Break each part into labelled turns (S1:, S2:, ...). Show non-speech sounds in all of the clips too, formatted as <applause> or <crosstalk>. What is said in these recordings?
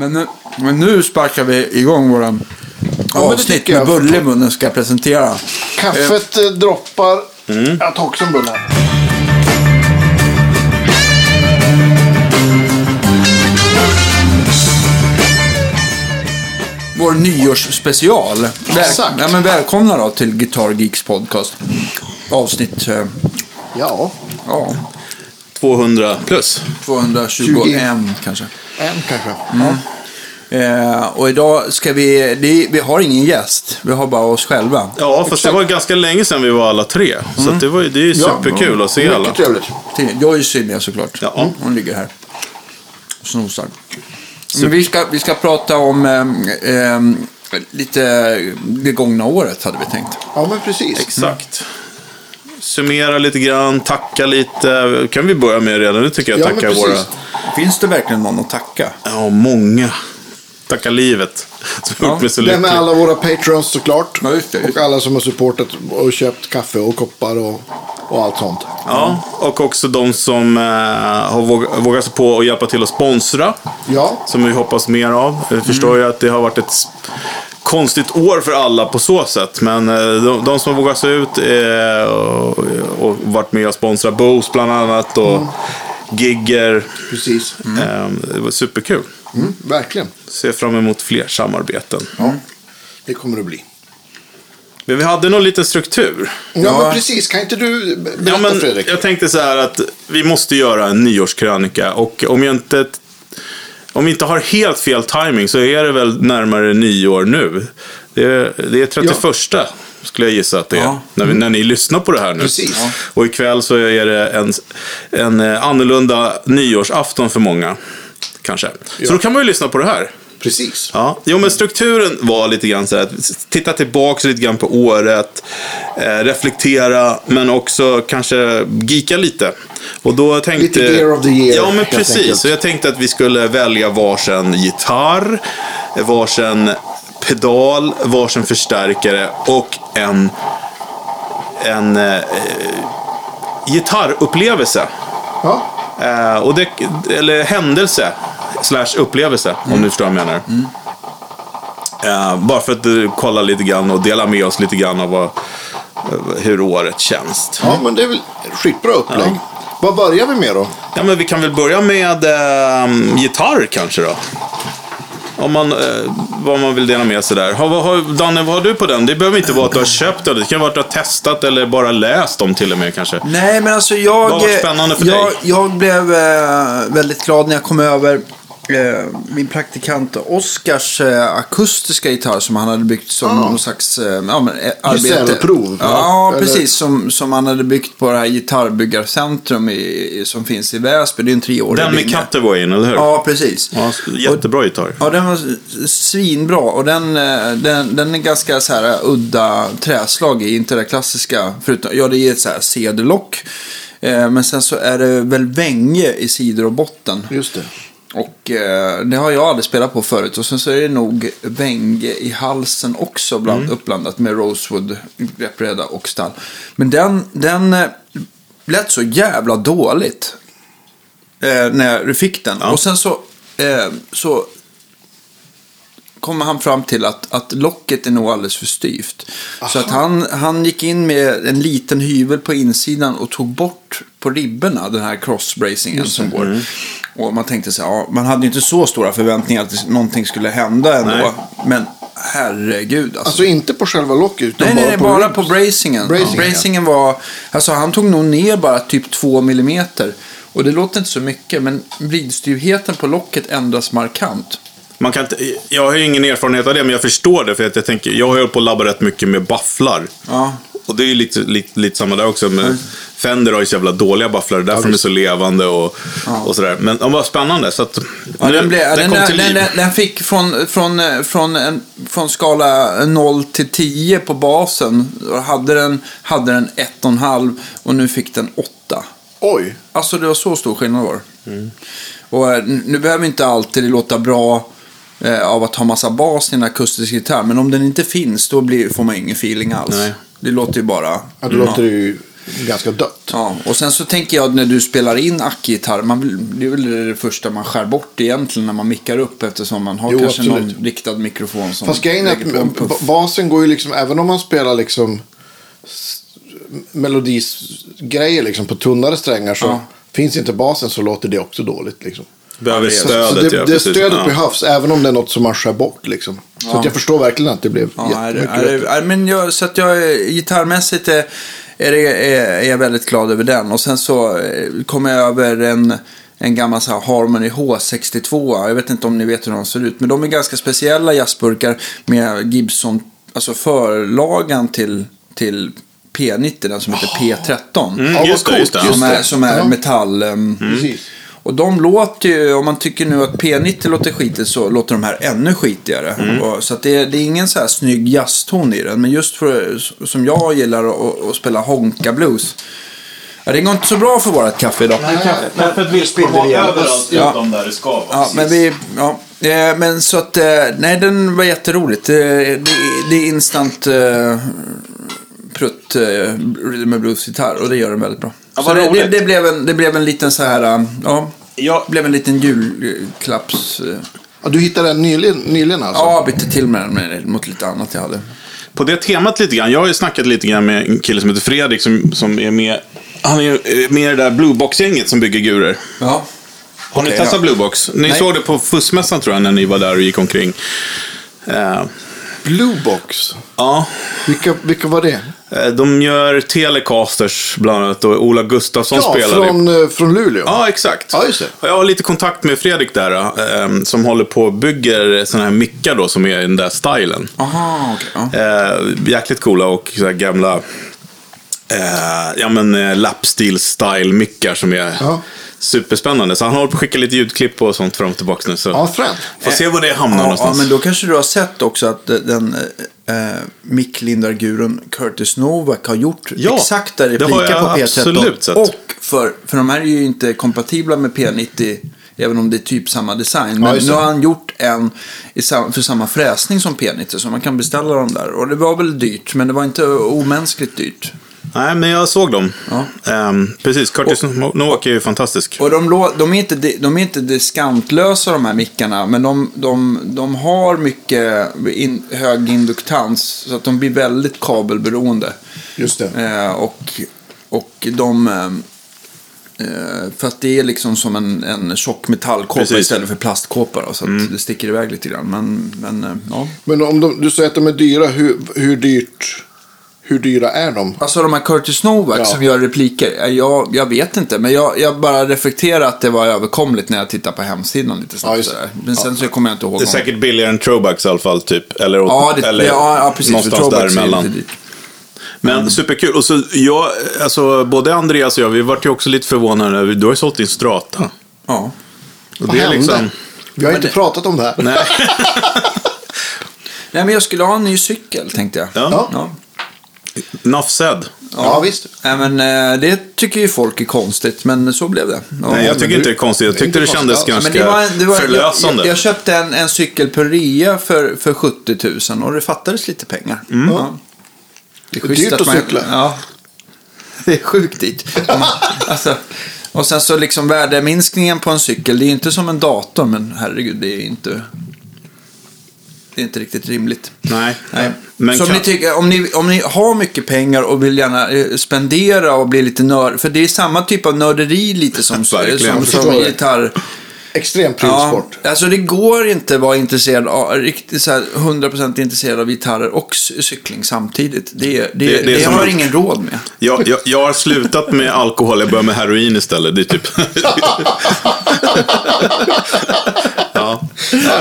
S1: Men nu, men nu sparkar vi igång våra
S2: men det
S1: avsnitt med bulle i munnen ska jag presentera.
S2: Kaffet eh, droppar.
S1: Mm.
S2: Jag tar också en bulle.
S1: Vår nyårsspecial. Väl, ja, men välkomna då till Guitar Geeks podcast. Avsnitt eh,
S2: Ja,
S1: ja,
S3: 200 plus.
S1: 221 kanske.
S2: En kanske.
S1: Mm. Eh, och idag ska vi, det, vi har ingen gäst, vi har bara oss själva.
S3: Ja, fast det var ganska länge sedan vi var alla tre. Så att det, var, det är ju superkul att se alla.
S2: Mycket trevligt.
S1: Joyce är med såklart.
S3: Ja.
S1: Mm, Hon ligger här och snosar. Men vi ska, vi ska prata om eh, eh, lite det gångna året hade vi tänkt.
S2: Ja, men precis.
S3: Exakt. Summera lite grann, tacka lite. kan vi börja med redan nu tycker jag.
S2: Ja,
S3: Tacka våra...
S1: Finns det verkligen någon att tacka?
S3: Ja, många. Tacka livet. <laughs> Som
S1: Ja,
S2: Det med alla våra patrons såklart.
S1: Ja, just det, just
S2: Och alla som har supportat och köpt kaffe och koppar och, och allt sånt.
S3: Ja, och också de som eh, har våg- vågat sig på att hjälpa till att sponsra.
S2: Ja,
S3: Som vi hoppas mer av. Jag förstår ju att det har varit ett konstigt år för alla på så sätt. Men eh, de, de som har vågat sig ut eh, och, och varit med och sponsrat Bose bland annat. Och Gigger.
S2: precis.
S3: Eh, det var superkul.
S2: Mm, verkligen.
S3: Ser fram emot fler samarbeten.
S2: Ja, det kommer det bli.
S3: Men vi hade någon liten struktur.
S2: Ja,
S1: Ja.
S2: men precis. Kan inte du be- berätta
S3: Ja, men
S2: Fredrik?
S3: jag tänkte så här att vi måste göra en nyårskrönika. Och om jag inte... Om vi inte har helt fel timing så är det väl närmare nyår nu. Det är, det är 31 skulle jag gissa att det är.
S1: Ja.
S3: När, vi, när ni lyssnar på det här nu.
S2: Precis. Ja.
S3: Och ikväll så är det en, en eh, annorlunda nyårsafton för många. Kanske. Så då kan man ju lyssna på det här.
S2: Precis.
S3: Ja, jo men strukturen var lite grann så här att titta tillbaka lite grann på året, eh, reflektera, men också kanske geeka lite. Och då tänkte...
S2: Lite gear of the year,
S3: Ja, men precis. Så jag tänkte att vi skulle välja varsin gitarr, varsin pedal, varsin förstärkare och en, en eh, gitarrupplevelse.
S2: Ja,
S3: Eh, och det, eller händelse slash upplevelse, om du förstår vad jag menar. Eh, bara för att eh, kolla lite grann och dela med oss lite grann av vad, eh, hur året känns.
S2: ja, men det är väl skitbra upplägg. Vad börjar vi med då?
S3: Ja, men vi kan väl börja med eh, gitarr kanske då. Om man, eh, vad man vill dela med sig där. Har, vad har, Danne, vad har du på den? Det behöver inte vara att du har köpt den. Det kan vara att du har testat eller bara läst om till och med kanske.
S1: Nej, men alltså jag...
S3: Vad varit spännande för
S1: jag,
S3: dig?
S1: Jag blev eh, väldigt glad när jag kom över min praktikant Oskars eh, akustiska gitarr som han hade byggt som
S2: Ah.
S1: någon slags eh, ja, men, eh, arbete.
S2: Va?
S1: Ja,
S2: Eller-
S1: precis. Som, som han hade byggt på det här gitarrbyggarcentrum i, i, som finns i Väsby. Det är en treårig
S3: Den med. Cutaway eller hur?
S1: Ja, precis.
S3: Ja, jättebra gitarr.
S1: Ja, den var svinbra och den, eh, den, den är ganska så här eh, udda träslag i, inte det klassiska. Förutom, ja, det är ett så här cederlock. Eh, men sen så är det väl vänge i sidor och botten.
S2: Just det.
S1: Och eh, det har jag aldrig spelat på förut. Och sen så är det nog vänge i halsen också bland,
S3: Mm.
S1: uppblandat med rosewood, greppbräda och stall. Men den, den eh, lät så jävla dåligt. Eh, när du fick den.
S3: Ja.
S1: Och sen så, eh, så kommer han fram till att, att locket är nog alldeles för styvt. Så att han, han gick in med en liten hyvel på insidan och tog bort på ribborna den här crossbracingen som går.
S3: Mm.
S1: Och man tänkte så här, ja, man hade ju inte så stora förväntningar att någonting skulle hända ändå.
S3: Nej.
S1: Men herregud alltså.
S2: Alltså inte på själva locket utan
S1: Nej, nej, nej,
S2: bara
S1: bara
S2: på
S1: på bracingen.
S2: Bracingen, ja.
S1: Bracingen var, alltså han tog nog ner bara typ två millimeter. Och det låter inte så mycket, men vridstyvheten på locket ändras markant.
S3: Man kan inte, jag har ju ingen erfarenhet av det, men jag förstår det. För att jag, tänker, jag har ju hållit på att labba rätt mycket med bafflar.
S1: Ja,
S3: Och det är ju lite, lite, lite samma där också. Men Fender har ju så jävla dåliga är därför de är så levande och, och sådär. Men de var spännande. Så att,
S1: Ja,
S3: nu-
S1: den, blev,
S3: den
S1: den,
S3: kom till
S1: den,
S3: liv.
S1: den fick från, från, från, en, från skala 0 till 10 på basen. Och hade den, hade den 1,5 och nu fick den 8.
S2: Oj.
S1: Alltså det var så stor skillnad var det. Och eh, nu behöver inte alltid låta bra eh, av att ha massa bas i en akustisk gitarr. Men om den inte finns då blir, får man ingen feeling alls.
S3: Nej.
S1: Det låter ju bara...
S2: Ja, då låter det ju ganska dött.
S1: Ja, och sen så tänker jag när du spelar in ackgitarr, man det är väl det första man skär bort egentligen när man mickar upp eftersom man har
S2: Jo,
S1: kanske
S2: absolut.
S1: någon riktad mikrofon som
S2: Fast grejen är att basen går ju liksom, även om man spelar liksom melodisgrejer liksom på tunnare strängar så
S1: Ja.
S2: finns inte basen så låter det också dåligt. Liksom.
S3: Behöver
S1: Ja, det är-
S2: Så,
S3: stödet,
S2: så det,
S3: ja.
S2: det stödet
S3: ja.
S2: behövs även om det är något som man skär bort. Liksom. Så
S1: Ja.
S2: att jag förstår verkligen att det blev
S1: Ja, är det,
S2: jättemycket
S1: är det,
S2: bättre.
S1: är, men jag, så att jag är- gitarrmässigt är, är, det, är, är jag väldigt glad över den. Och sen så eh, kom jag över en, en gammal så här Harmony H62. Jag vet inte om ni vet hur de ser ut. Men de är ganska speciella jazzburkar med Gibson, alltså förlagan till, till P90, den som heter P13.
S3: Mm,
S2: Ja,
S3: just det, just det.
S1: Som är, som är metall. ehm,
S2: Precis.
S1: Och de låter ju, om man tycker nu att P90 låter skitigt så låter de här ännu skitigare. Och, så att det, är- det är ingen så här snygg jazzton i den. Men just för, som jag gillar att, att spela honka blues. Ja, det går inte så bra för vårt kaffe idag.
S3: Kaffet vill
S1: igen.
S3: överallt
S1: Ja.
S3: utom där det ska vara.
S1: Ja, men vi, ja. Eh, Men så att, eh, nej den var jätteroligt. Det, det, det är instant eh, prutt rhythm and blues-gitarr och det gör den väldigt bra.
S3: Ja,
S1: det, det, det, blev en, det blev en liten så här, eh, ja,
S3: Ja.
S1: blev en liten julklapps... eh,
S2: Ja, du hittade den nyligen, nyligen alltså?
S1: Ja, bytte till med den mot lite annat jag hade.
S3: På det temat lite grann. Jag har ju snackat lite grann med en kille som heter Fredrik som, som är med. Han är eh, med i det där Bluebox-gänget som bygger gurer.
S1: Ja.
S3: Har ni
S1: Okej,
S3: testat
S1: ja.
S3: Bluebox? Ni
S1: Nej.
S3: såg det på Fussmässan tror jag när ni var där och gick omkring. Eh,
S2: Bluebox.
S3: ja,
S2: Vilka, vilka var det?
S3: eh, de gör Telecasters bland annat och Ola Gustafsson
S2: Ja,
S3: spelar.
S2: från, eh, från Luleå.
S3: Ja, exakt.
S2: Ja, just det.
S3: Jag har lite kontakt med Fredrik där, eh, som håller på och bygger sådana här mickar då, som är i den där stilen.
S1: Aha, okej. ja.
S3: Jäkligt coola och så gamla ja, men, lapstil-style-mickar som är
S2: Ja.
S3: Superspännande. Så han håller på att skicka lite ljudklipp och sånt fram och tillbaka nu. Så
S2: Ja, fränt.
S3: får se var det hamnar
S1: Ja, ja,
S3: någonstans.
S1: men då kanske du har sett också att eh, den eh, micklindarguren Curtis Novak har gjort
S3: Ja,
S1: exakt där
S3: det har
S1: repliker på P13.
S3: absolut sett.
S1: Och för, för de här är ju inte kompatibla med P90, även om det är typ samma design. Men
S2: just
S1: nu har han gjort en för samma fräsning som P90, så man kan beställa dem där. Och det var väl dyrt, men det var inte omänskligt dyrt.
S3: Nej, men jag såg dem.
S1: Ja.
S3: Ehm, precis, Curtis Novak är ju fantastisk.
S1: Och de, de, är inte, de är inte diskantlösa de här mickarna, men de, de, de har mycket in, hög induktans, så att de blir väldigt kabelberoende.
S2: Just det.
S1: Eh, och, och de... Eh, för att det är liksom som en, en tjock metallkåpa
S3: Precis.
S1: istället för plastkåpa. Då, så att det sticker iväg lite grann. Men, men eh, ja.
S2: Men om de, du säger att de är dyra, hur, hur dyrt... Hur dyra är de?
S1: Alltså de här Curtis Novak
S2: Ja.
S1: som gör repliker. eh, Jag, jag vet inte, men jag, jag bara reflekterar att det var överkomligt när jag tittar på hemsidan lite
S2: Ja,
S1: snabbt.
S2: det.
S1: Men sen så kommer jag inte ihåg.
S3: Det är
S1: om-
S3: säkert billigare än throwbacks i alla fall, typ. Eller,
S1: Ja, det,
S3: eller
S1: ja, ja, precis.
S3: någonstans däremellan. Men superkul. Och så jag, alltså både Andreas och jag, vi vart ju också lite förvånade. när vi- Du har ju sålt din Strata.
S1: Ja.
S3: Och
S2: Vad
S3: det är
S2: hände?
S3: liksom...
S2: Vi har
S1: Men
S2: inte
S1: det-
S2: pratat om det här.
S3: Nej. <laughs> <laughs>
S1: Nej, men jag skulle ha en ny cykel, tänkte jag.
S3: Ja.
S1: ja.
S3: Enough said.
S2: Ja, visst.
S1: Nej, men eh, det tycker ju folk är konstigt, men så blev det. Ja,
S3: Nej, jag tycker
S1: du-
S3: inte det är konstigt. Jag tyckte
S2: inte
S3: det kändes
S2: alls.
S3: ganska
S1: Men det var, det var,
S3: förlösande.
S1: jag, jag köpte en, en cykel på rea för, för 70 000 och det fattades lite pengar. Ja. Det är,
S2: dyrt att
S1: man-
S2: cykla.
S1: Ja. Det är sjukt dyrt. alltså, och sen så liksom värdeminskningen på en cykel, det är inte som en dator, men herregud, det är inte... Det är inte riktigt rimligt.
S3: Nej.
S1: Nej.
S3: Men
S1: så om,
S3: kan...
S1: ni tycker, om, ni, om ni har mycket pengar och vill gärna eh, spendera och bli lite nörd, för det är samma typ av nörderi lite som, <laughs> som,
S3: jag
S1: som gitarr.
S2: Extrem
S1: Ja,
S2: prylsport.
S1: alltså det går inte att vara intresserad av, riktigt så här 100% intresserad av gitarrer och cykling samtidigt. Det, det, det,
S3: Det- det
S1: har
S3: att-
S1: ingen råd med.
S3: jag, jag, jag har slutat med alkohol, jag börjar med heroin istället. Det är typ... <laughs> <laughs> ja.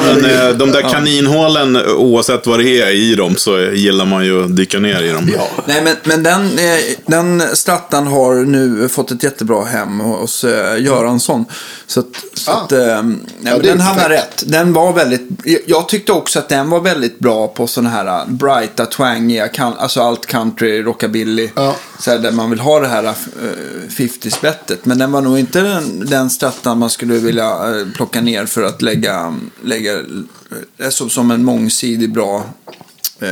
S3: Men eh, de där kaninhålen, oavsett vad det är i dem, så gillar man ju att dyka ner i dem.
S2: Ja.
S1: Nej, men, men den, eh, den Strattan har nu fått ett jättebra hem hos eh, Göransson. Så att, så
S2: Ah.
S1: att nej,
S2: är
S1: den hamnar rätt. Den var väldigt, jag- tyckte också att den var väldigt bra på sådana här brighta, twangiga, kan, alltså allt country, rockabilly.
S2: Ja.
S1: Så här, där man vill ha det här uh, 50-spettet. Men den var nog inte den, den Strattan man skulle vilja plocka ner för att lägga, lägga uh, som, som en mångsidig bra eh,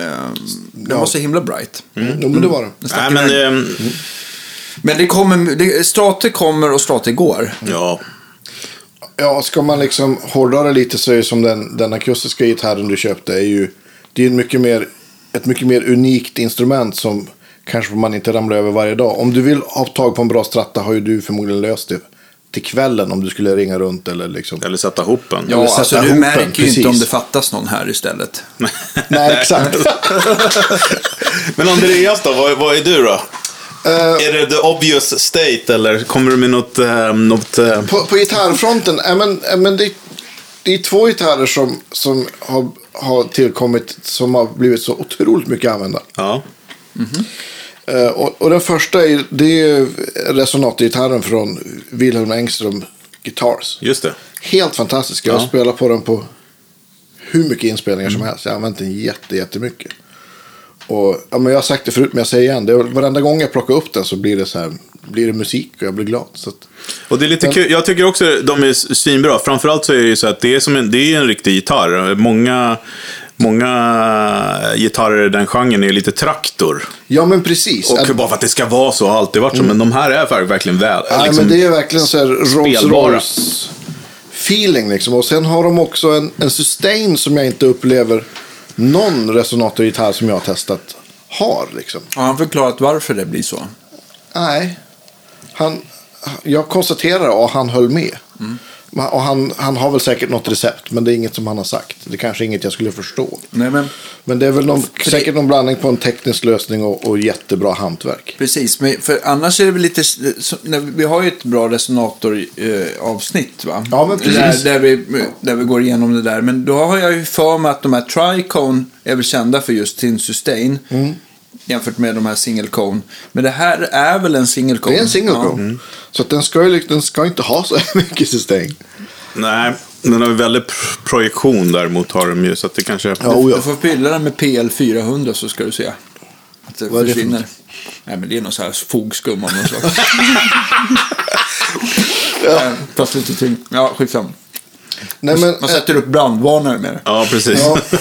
S1: den
S2: Ja.
S1: var så himla bright.
S2: Jo, men det var det.
S3: Nej, men, eh,
S1: Men det kommer, det, Strate kommer och Strate går.
S3: Ja.
S2: Ja, ska man liksom hårdra det lite så är det som den, den akustiska gitarren du köpte är ju det är mycket mer, ett mycket mer unikt instrument som kanske man inte ramlar över varje dag. Om du vill ha tag på en bra stratta har ju du förmodligen löst det till kvällen om du skulle ringa runt eller liksom.
S3: Eller sätta ihop en.
S1: Ja,
S2: sätta
S1: alltså du
S2: ihop
S1: märker ju inte om det fattas någon här istället. <laughs>
S2: Nej, exakt. <laughs>
S3: Men Andreas då, vad, vad är du då?
S2: Eh,
S3: Är det the obvious state eller kommer du med något... eh, något eh,
S2: på, på gitarrfronten, äh, men, äh, men det, det är två gitarrer som, som har, har tillkommit som har blivit så otroligt mycket använda.
S3: ja.
S2: Eh, och, och den första är, det är resonatorgitarren från Wilhelm Engström Guitars.
S3: Just det.
S2: Helt fantastisk. Jag
S3: Ja.
S2: spelat på den på hur mycket inspelningar som helst. Jag har använt den jätte, jättemycket. Och, ja, men jag har sagt det förut, men jag säger igen. Det varenda gång jag plockar upp den så blir det, så här, blir det musik och jag blir glad. Att,
S3: Och det är lite
S2: Men-
S3: kul. Jag tycker också de är svinbra. Framförallt så är det ju så att det är, som en, det är en riktig gitarr. Många, många gitarrer i den genren är lite traktor.
S2: ja, men precis.
S3: Och bara för att det ska vara så har alltid varit så. Men de här är ver- verkligen väl.
S2: Nej,
S3: liksom,
S2: men det är verkligen så här Rolls
S3: spelbara.
S2: Royce feeling liksom. Och sen har de också en, en sustain som jag inte upplever någon resonatorgitarr som jag har testat har liksom.
S1: Har han förklarat varför det blir så?
S2: Nej. Han, jag konstaterar och han höll med. Och han, han har väl säkert något recept, men det är inget som han har sagt. Det är kanske inget jag skulle förstå.
S1: Nej, men
S2: Men det är väl någon, säkert någon blandning på en teknisk lösning och, och jättebra hantverk.
S1: Precis, men för annars är det väl lite... Vi har ju ett bra resonator-avsnitt, va?
S2: Ja, men precis.
S1: Där, där, vi, där vi går igenom det där. Men då har jag ju för mig att de här Tricone är väl kända för just sin sustain.
S2: Mm.
S1: Jämfört med de här single cone. Men det här är väl en single cone?
S2: Det är en single
S1: Ja.
S2: cone. Så att den, ska ju, liksom- den ska inte ha så här <laughs> mycket sustain.
S3: Nej, den har väldigt pr- projektion däremot har de ju. Så att det kanske...
S2: Ja,
S1: Du,
S2: oh ja.
S1: du får fylla den med PL 400 så ska du se. Att det
S2: Vad är det
S1: försvinner.
S2: något?
S1: Nej, men det är någon så här fogskum av något slag. <laughs> ja. Fast lite tyngd. Ja, skitsamma.
S2: Nej, men,
S1: Man sätter upp brandvarnare med det.
S3: Ja, precis.
S2: Ja. <laughs>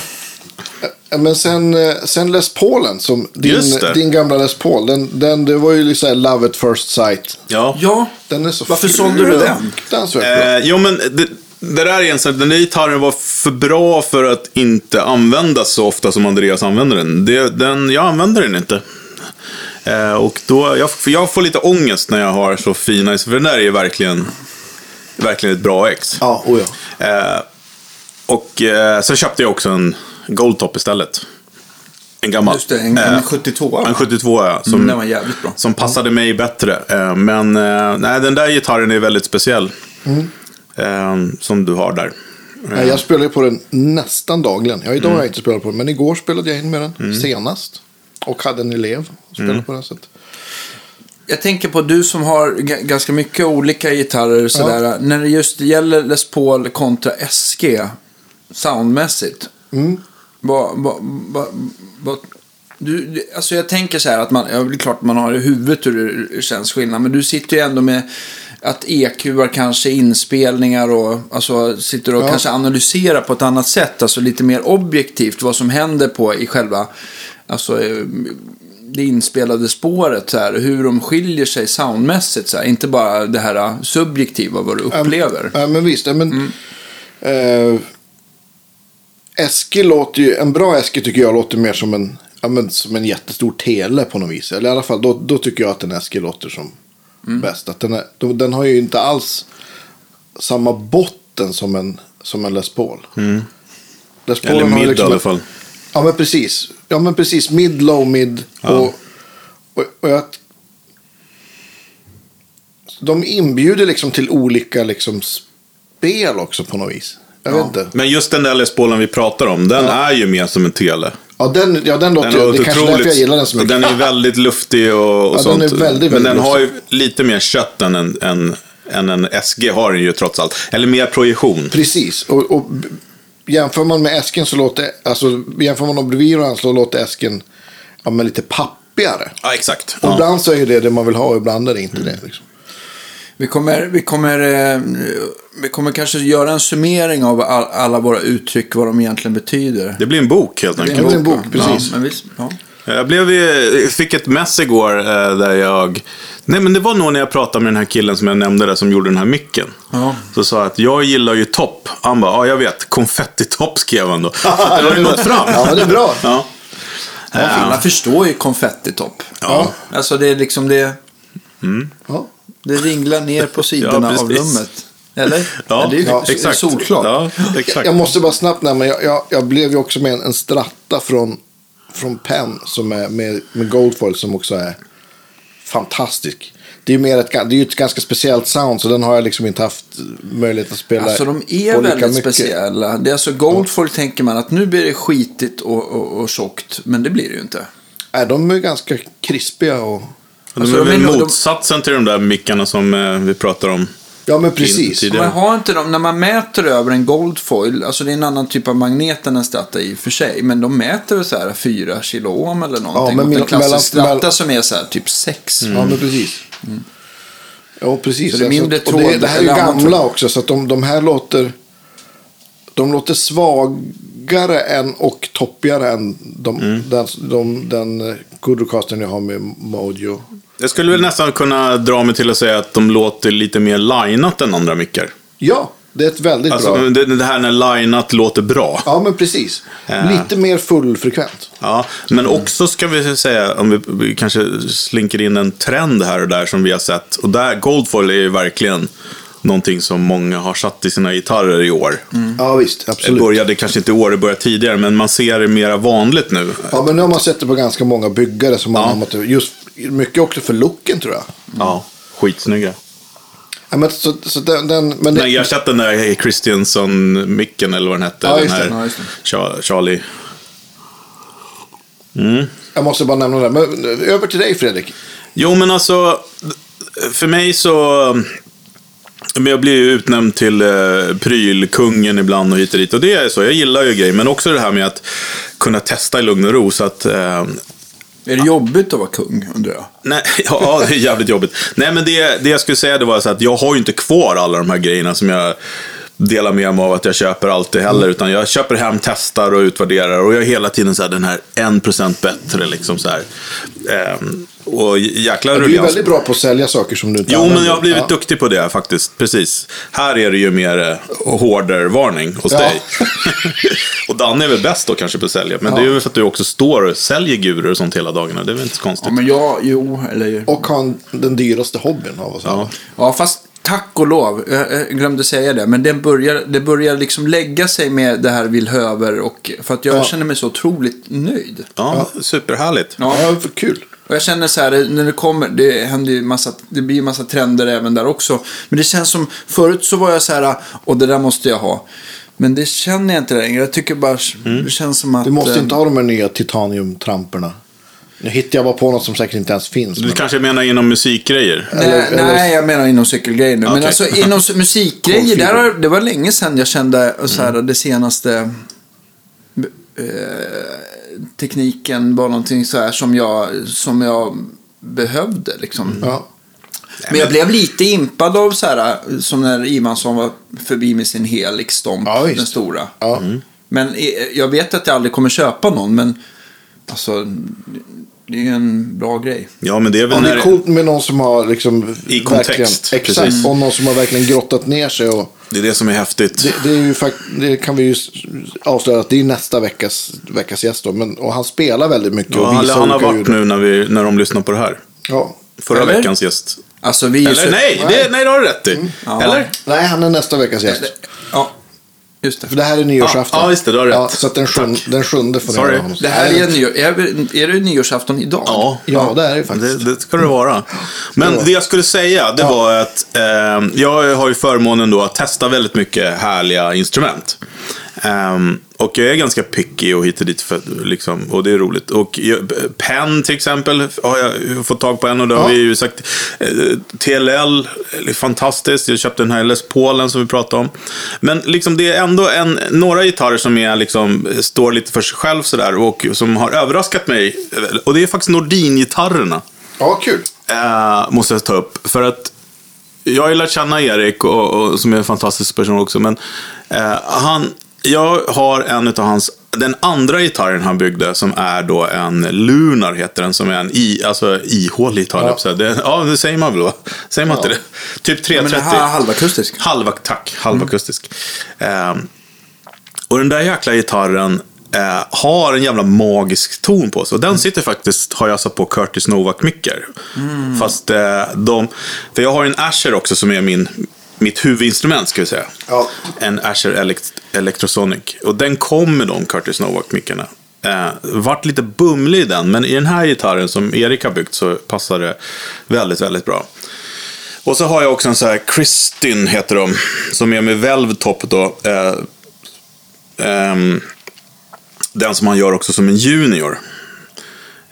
S2: Men sen, eh, sen Les Paulen, som din, din gamla Les Paul, den, den, det var ju liksom love at first sight.
S3: ja.
S1: Ja,
S2: Den är så
S1: Varför sålde du den?
S2: bra.
S3: Eh, jo, men det, det där är en sån, den där gitarren var för bra för att inte användas så ofta som Andreas använder den. Det, den jag använder den inte. Eh, och då, jag, för jag får lite ångest när jag har så fina, för den där är ju verkligen, verkligen ett bra ex.
S2: Ja, oh ja.
S3: Eh, och eh, så köpte jag också en Goldtop istället. En gammal.
S1: just det. En,
S3: Eh,
S1: en 72
S3: en 72 ja, som,
S1: Den var jävligt bra.
S3: som passade mig bättre. Eh, Men eh, nej, den där gitarren är väldigt speciell. Eh, Som du har där.
S2: Nej, jag spelar ju på den nästan dagligen. Ja, idag har jag inte spelat på den, men igår spelade jag in med den senast. Och hade en elev och spelade på den. Så att,
S1: Jag tänker på du som har g- ganska mycket olika gitarrer. Sådär, När det just gäller Les Paul kontra SG soundmässigt.
S2: mm.
S1: Vad, vad, vad, du, alltså jag tänker så här att man, ja, det är klart man har i huvudet hur det känns skillnad. Men du sitter ju ändå med att EQar kanske inspelningar och alltså, sitter och
S2: Ja.
S1: kanske analyserar på ett annat sätt. Alltså lite mer objektivt vad som händer på i själva alltså, det inspelade spåret. Så här, hur de skiljer sig soundmässigt. Så här, inte bara det här subjektiva vad du upplever.
S2: Ja, men visst. ja, Men, eh, Eske låter ju, en bra Eske tycker jag låter mer som en, ja, men, som en jättestor tele på något vis. Eller i alla fall, då, då tycker jag att en Eske låter som bäst. Att den, är, då, den har ju inte alls samma botten som en, som en Les Paul. Les
S3: Eller
S2: Paulen har
S3: mid
S2: liksom
S3: i alla fall.
S2: Ja, men precis. Ja, men precis. Mid, low, mid. Och, och, och jag... De inbjuder liksom till olika liksom spel också på något vis. Jag vet inte.
S3: Men just den där Les Paulen vi pratar om, den är ju mer som en tele.
S2: Ja, den, ja, den låter...
S3: Den
S2: det
S3: har
S2: är kanske därför jag gillar den så mycket.
S3: den är väldigt luftig och, och
S2: Ja,
S3: sånt.
S2: den är väldigt,
S3: Men
S2: väldigt
S3: den har ju lite mer kött än en, en, än en SG har den ju trots allt. Eller mer projektion.
S2: Precis. Och, och jämför man med Esken så låter... Alltså, jämför man varandra så låter Esken ja, men lite pappigare.
S3: Ja, exakt.
S2: Och
S3: Ja.
S2: ibland så är det det man vill ha och ibland är det inte det. Liksom.
S1: Vi kommer, vi, kommer, eh, vi kommer kanske göra en summering av all, alla våra uttryck, vad de egentligen betyder.
S3: Det blir en bok helt
S1: Det
S3: enkelt.
S2: blir en bok,
S1: ja.
S2: precis.
S1: Ja, men visst, ja.
S3: Jag blev, ju- fick ett mess igår eh, där jag... Nej men det var nog när jag pratade med den här killen som jag nämnde där som gjorde den här micken.
S1: Ja.
S3: Så sa jag att jag gillar ju topp. Han bara, ja jag vet, konfettitopp skrev han då. <laughs> Så det har ju nått fram.
S2: Ja, det är bra.
S3: Ja.
S1: Alla förstår ju konfettitopp.
S3: Ja.
S1: Alltså det är liksom det,
S2: Ja.
S1: Det ringlar ner på <laughs> sidorna
S3: Ja,
S1: av rummet. Eller?
S3: Ja,
S1: det är ju
S2: ja,
S3: exakt.
S1: solklart.
S3: Ja, exakt.
S2: Jag måste bara snabbt nämna, jag, jag, jag blev ju också med en, en stratta från, från Penn som är med, med Goldfoil som också är fantastisk. Det är ju mer ett, det är ju ett ganska speciellt sound så den har jag liksom inte haft möjlighet att spela
S1: Alltså de är väldigt
S2: mycket.
S1: speciella. Det är alltså Goldfoil tänker man att nu blir det skitigt och, och, och tjockt. Men det blir det ju inte.
S2: Nej, de är ganska krispiga och...
S3: De
S1: Alltså,
S3: är
S1: de
S3: väl
S1: är de-
S3: motsatsen till de där mickarna som eh, vi pratar om.
S2: Ja, men precis.
S3: tid-
S1: Men har inte de, när man mäter över en Goldfoil, alltså det är en annan typ av magnet än en stratta i och för sig, men de mäter väl så här 4 kilo ohm eller någonting.
S2: men
S1: och en klassisk
S2: mellan-
S1: stratta som är så här typ 6.
S2: Ja, men precis. Ja, precis.
S1: Så det är mindre
S2: och det,
S1: tråd-
S2: det här är ju gamla
S1: tråd.
S2: också, så att de, de här låter... De låter svagare än och toppigare än de,
S3: Mm.
S2: den, de, den Goodrecastern jag har med Mojo.
S3: Jag skulle väl nästan kunna dra mig till att säga att de låter lite mer lineat än andra mickar.
S2: Ja, det är ett väldigt
S3: Alltså
S2: bra.
S3: det, det här när lineat låter bra.
S2: Ja, men precis.
S3: Ja.
S2: Lite mer fullfrekvent.
S3: Ja, men också ska vi säga, om vi, vi kanske slinker in en trend här och där som vi har sett. Och där, Goldfoil är ju verkligen någonting som många har satt i sina gitarrer i år.
S2: Ja, visst.
S3: Det
S2: Absolut.
S3: började kanske inte i år, det började tidigare, men man ser det mera vanligt nu.
S2: Ja, men nu har man sett det på ganska många byggare som har ja. just mycket också för looken tror jag.
S3: Ja, skitsnygga.
S2: Ja, men så, så den, den, men det,
S3: Men jag har sett den där Christianson-micken, eller vad den hette.
S2: Ja,
S3: den
S2: det.
S3: här
S1: Ja, det.
S3: Charlie.
S2: jag måste bara nämna det. Men över till dig Fredrik.
S3: Jo, men alltså, för mig så... Men jag blir ju utnämnd till eh, prylkungen ibland och hit och dit. Och det är så, jag gillar ju grejer. Men också det här med att kunna testa i lugn och ro. Så att, eh,
S1: Är det jobbigt att vara kung, undrar jag?
S3: nej, <laughs> ja, det är jävligt jobbigt. Nej, men det, det jag skulle säga det var så att jag har ju inte kvar alla de här grejerna som jag delar med mig av att jag köper alltid heller. Utan jag köper hem, testar och utvärderar. Och jag är hela tiden så här, den här 1% bättre liksom så här. Ehm, och jäkla
S2: Du är
S3: ruljans.
S2: väldigt bra på att sälja saker som du inte
S3: Jo, men
S2: använder.
S3: jag har blivit
S2: ja.
S3: duktig på det faktiskt. Precis. Här är det ju mer eh, hårdare-varning hos
S2: Ja.
S3: dig. <laughs> och Danne är väl bäst då kanske på att sälja. Men det är ju för att du också står och säljer gurer och sånt hela dagarna. Det är väl inte så konstigt.
S1: Ja, men jag, jo, eller...
S2: Och har en- den dyraste hobbyn av oss alla.
S3: Ja.
S1: Ja, fast tack och lov, jag glömde säga det, men det börjar, det börjar liksom lägga sig med det här villhöver och för att jag
S2: Ja.
S1: känner mig så otroligt nöjd.
S3: Ja, superhärligt.
S1: Ja.
S2: Ja, för kul.
S1: Och jag känner så här, när det kommer, det händer ju massa, det blir ju massa trender även där också. Men det känns som, förut så var jag så här, och det där måste jag ha. Men det känner jag inte längre. Jag tycker bara, det känns som att...
S2: Du måste
S1: eh,
S2: inte ha de här nya titaniumtramporna. Nu hittar jag bara på något som säkert inte ens finns.
S3: Du
S2: Men...
S3: kanske menar inom musikgrejer?
S1: Nej,
S2: Eller- eller-
S1: nej, jag menar inom cykelgrejer nu. Men
S3: Okej.
S1: alltså inom <laughs> musikgrejer, där har, det var länge sedan jag kände så här, det senaste eh, tekniken var någonting så här som jag, som jag behövde. Liksom.
S2: Ja.
S1: Men jag blev lite impad av så här, som när Ivansson var förbi med sin Helix Stomp,
S2: Ja,
S1: den stora.
S2: Ja.
S1: Men eh, jag vet att jag aldrig kommer köpa någon, men alltså, det är ju en bra grej.
S3: Ja, men det är
S2: Ja,
S3: väl
S2: det är
S3: när...
S2: coolt med någon som har liksom...
S3: I kontext,
S2: Exakt.
S3: precis.
S2: Och någon som har verkligen grottat ner sig. Och
S3: Det är det som är häftigt.
S2: det, det, är ju fakt- det kan vi ju avslöja att det är nästa veckas, veckas gäst då. Men, och han spelar väldigt mycket
S3: Ja,
S2: och
S3: han,
S2: visar
S3: han har varit
S2: ljud.
S3: nu när, vi, när de lyssnar på det här.
S2: Ja.
S3: Förra
S1: Eller?
S3: veckans gäst.
S1: Alltså, vi är
S3: Eller
S1: så...
S3: nej, det, nej, det har du rätt i.
S1: Ja.
S3: Eller?
S2: Nej, han är nästa veckas gäst.
S1: Ja, just det.
S2: För det här är nyårsafton.
S3: Ja, ja, just det, du har rätt.
S2: Ja, så att den, sjun, den sjunde får
S3: Sorry.
S2: honom.
S1: Det här är, nyår, är, är det nyårsafton idag?
S3: Ja.
S2: Ja, det är det faktiskt.
S3: Det, det ska det vara. Men det jag skulle säga, det var att eh, jag har ju förmånen då att testa väldigt mycket härliga instrument. Ehm, och jag är ganska picky och hit och dit, för, liksom, och det är roligt. Och jag, Penn till exempel har jag fått tag på en och det har
S2: Ja.
S3: vi ju sagt. Eh, TLL, fantastiskt. Jag köpte den här Les Paulen som vi pratade om. Men liksom det är ändå en, några gitarrer som är, liksom, står lite för sig själv sådär och som har överraskat mig. Och det är faktiskt Nordin-gitarrerna.
S2: Ja, kul.
S3: Eh, måste jag ta upp. För att jag har ju lärt känna Erik, och, och, som är en fantastisk person också, men eh, han jag har en av hans, den andra gitarren han byggde som är då en Lunar heter den, som är en i, alltså ihålig gitarr. Ja. Det, ja, det säger man väl va? Säger man ja. inte det? Typ 330.
S1: Ja, men halvakustisk.
S3: Halva, tack, halvakustisk. Mm. Um, och den där jäkla gitarren eh, har en jävla magisk ton på sig. Och den mm. sitter faktiskt, har jag satt på Curtis Novak-mickar. Mm. Fast eh, de, för jag har en Asher också som är min, mitt huvudinstrument ska vi säga. Ja. En Asher Elect Electrosonic. Och den kom med de Curtis Novak-mickarna. Eh, vart lite bumlig i den, men i den här gitarren som Erik har byggt så passar det väldigt, väldigt bra. Och så har jag också en sån här Kristin heter de, som är med Velv Top då. Eh, um, den som han gör också som en junior.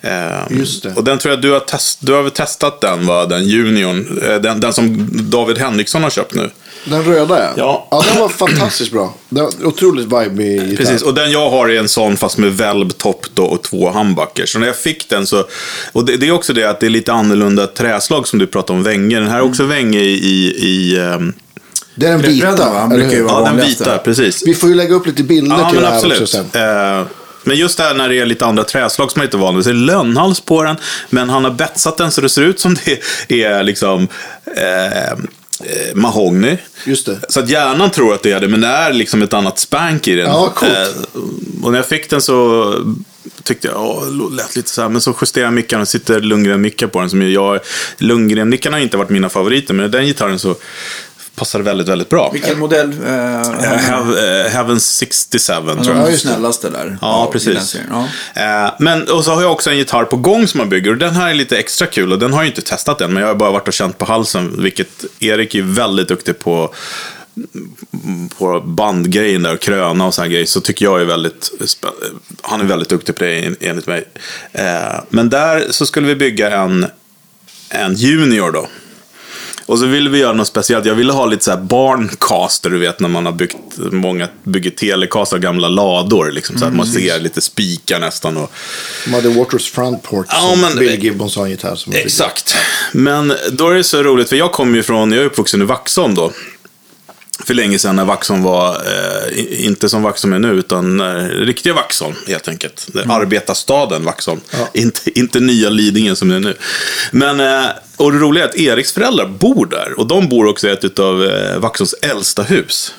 S3: Um,
S2: Just det.
S3: Och den tror jag du har, test, du har väl testat den va? Den juniorn. Eh, den, den som David Henriksson har köpt nu.
S2: Den röda ja.
S3: Ja,
S2: ja den var fantastiskt bra. Den var otroligt vibe.
S3: Precis, och den jag har är en sån fast med välb topp då och två humbuckers. Så när jag fick den så, och det, det, är också det att det är lite annorlunda träslag som du pratade om, Vänge. Den här är också Vänge i, i, i um,
S2: det är den vita,
S1: va? brukar ju vara
S3: Ja, den vita, precis.
S2: Vi får ju lägga upp lite bilder
S3: ja,
S2: till
S3: men
S2: det här
S3: absolut.
S2: också sen.
S3: Eh, men just det här när det är lite andra träslag som man inte är van vid. Så är det lönnhals på den, men han har betsat den så det ser ut som det är liksom eh, eh, mahogny.
S2: Just det.
S3: Så att hjärnan tror att det är det, men det är liksom ett annat spank i den.
S2: Ja.
S3: Eh, och när jag fick den så tyckte jag, åh, lät lite så här. Men så justerade jag mickarna och sitter Lundgren-mickar på den. Som jag, Lundgren-mickarna har inte varit mina favoriter, men den gitarren så passade väldigt, väldigt bra.
S1: Vilken modell? Uh,
S3: Have, uh, Heaven 67 tror jag.
S1: Den var ju snällaste där.
S3: Ja, precis. Ja. Men, och så har jag också en gitarr på gång som man bygger. Och den här är lite extra kul. Och den har jag inte testat än. Men jag har bara varit och känt på halsen. Vilket Erik är väldigt duktig på på bandgrejen där och kröna och sådana grejer så tycker jag är väldigt han är väldigt duktig på det enligt mig. men där så skulle vi bygga en, en Junior då. Och så ville vi göra något speciellt. Jag ville ha lite så här barncaster, du vet när man har byggt, många bygger telecaster, gamla lador. Liksom, så att man mm. ser lite spikar nästan. Och...
S2: De hade Waters Frontport ja, som men, Bill Gibbons har en gitarr. Som
S3: exakt. Men då är det så roligt, för jag kommer ju från, jag är uppvuxen i Vaxholm då för länge sedan när Vaxholm var, eh, inte som Vaxholm är nu, utan eh, riktiga Vaxholm helt enkelt. Mm. Arbetarstaden Vaxholm. Ja. <laughs> Inte, inte nya Lidingö som det är nu. Men, eh, och det roliga är att Eriks föräldrar bor där. Och de bor också i ett av eh, Vaxholms äldsta hus.